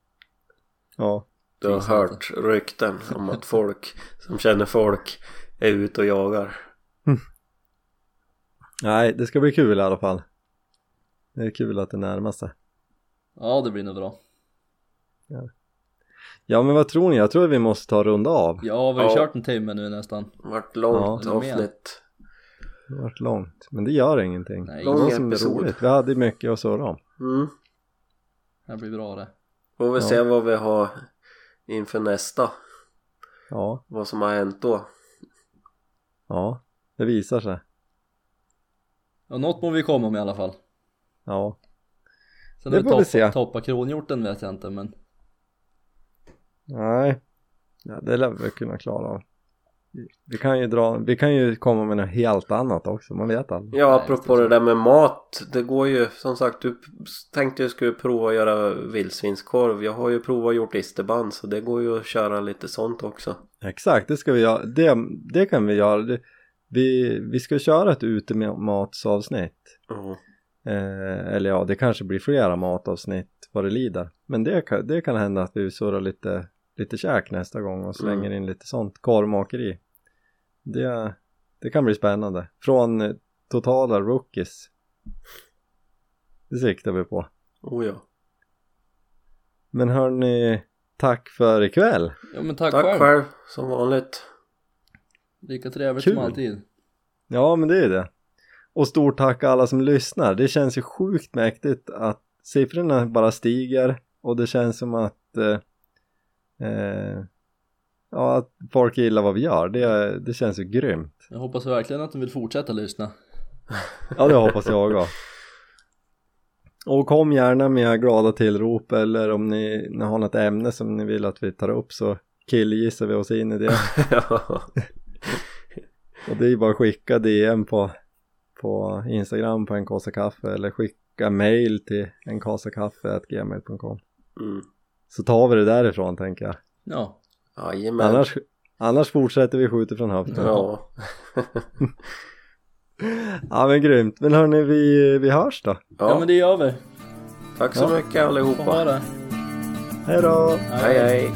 A: Ja,
C: Du har hört rykten om att folk som känner folk är ute och jagar.
A: nej det ska bli kul i alla fall. Det är kul att det närmar sig.
B: Ja det blir nog bra.
A: Ja men vad tror ni? Jag tror att vi måste ta runda av.
B: Ja vi har
C: Ja.
B: kört en timme nu nästan.
C: Vart långt
B: Ja,
C: avsnitt.
A: Det har varit långt, men det gör ingenting.
B: Nej,
A: det var
C: lång
A: som är
C: episod.
A: roligt. Vi hade mycket att surra om.
C: Mm.
B: Det blir bra det.
C: Får vi
A: Ja.
C: se vad vi har inför nästa.
A: Ja,
C: Vad som har hänt då.
A: ja, det visar sig.
B: Ja något må vi komma med i alla fall.
A: Ja,
B: Sen
A: Det får vi se.
B: toppa kronhjorten vet jag inte men
A: nej, ja, det lär vi kunna klara av. Vi- kan ju dra, vi kan ju komma med något helt annat också, man vet aldrig.
C: Ja apropå
B: det
C: där med mat. Det går ju som sagt du tänkte jag skulle prova att göra vildsvinskorv. Jag har ju provat gjort isterband så det går ju att köra lite sånt också.
A: Exakt, det ska vi göra, det, det kan vi göra. Det, vi, vi ska köra ett utematsavsnitt.
C: Mm.
A: Eh, eller ja, det kanske blir flera matavsnitt vad det lider. Men det kan, det kan hända att vi surrar lite, lite käk nästa gång och slänger in lite sånt korvmakeri. Det, det kan bli spännande. Från eh, totala rookies. Det siktar vi på.
C: Oh ja.
A: Men hörni, tack för ikväll.
B: Ja men tack,
C: Tack
B: själv.
C: själv som vanligt.
B: Lika trevligt
A: Kul.
B: som alltid.
A: Ja, men det är det. Och stort tack alla som lyssnar. Det känns ju sjukt mäktigt att siffrorna bara stiger och det känns som att eh, eh, ja, att folk gillar vad vi gör. Det, det känns ju grymt.
B: Jag hoppas verkligen att de vill fortsätta lyssna.
A: Ja, det hoppas jag också. Och kom gärna med glada tillrop eller om ni, ni har något ämne som ni vill att vi tar upp så killgissar vi oss in i det.
C: ja.
A: Och det är bara att skicka DM på, på Instagram på en kassa kaffe eller skicka mail till en gmail.com
C: Mm.
A: Så tar vi det därifrån tänker jag.
B: Ja,
C: Jajamän.
A: Annars, annars fortsätter vi skjuta från höften.
C: Ja.
A: Ja men grymt. Men hörni vi, vi hörs då.
B: ja.
C: ja.
B: men det gör vi.
C: Tack så
A: Ja.
C: mycket allihopa.
A: Hej då!
C: Hej hej.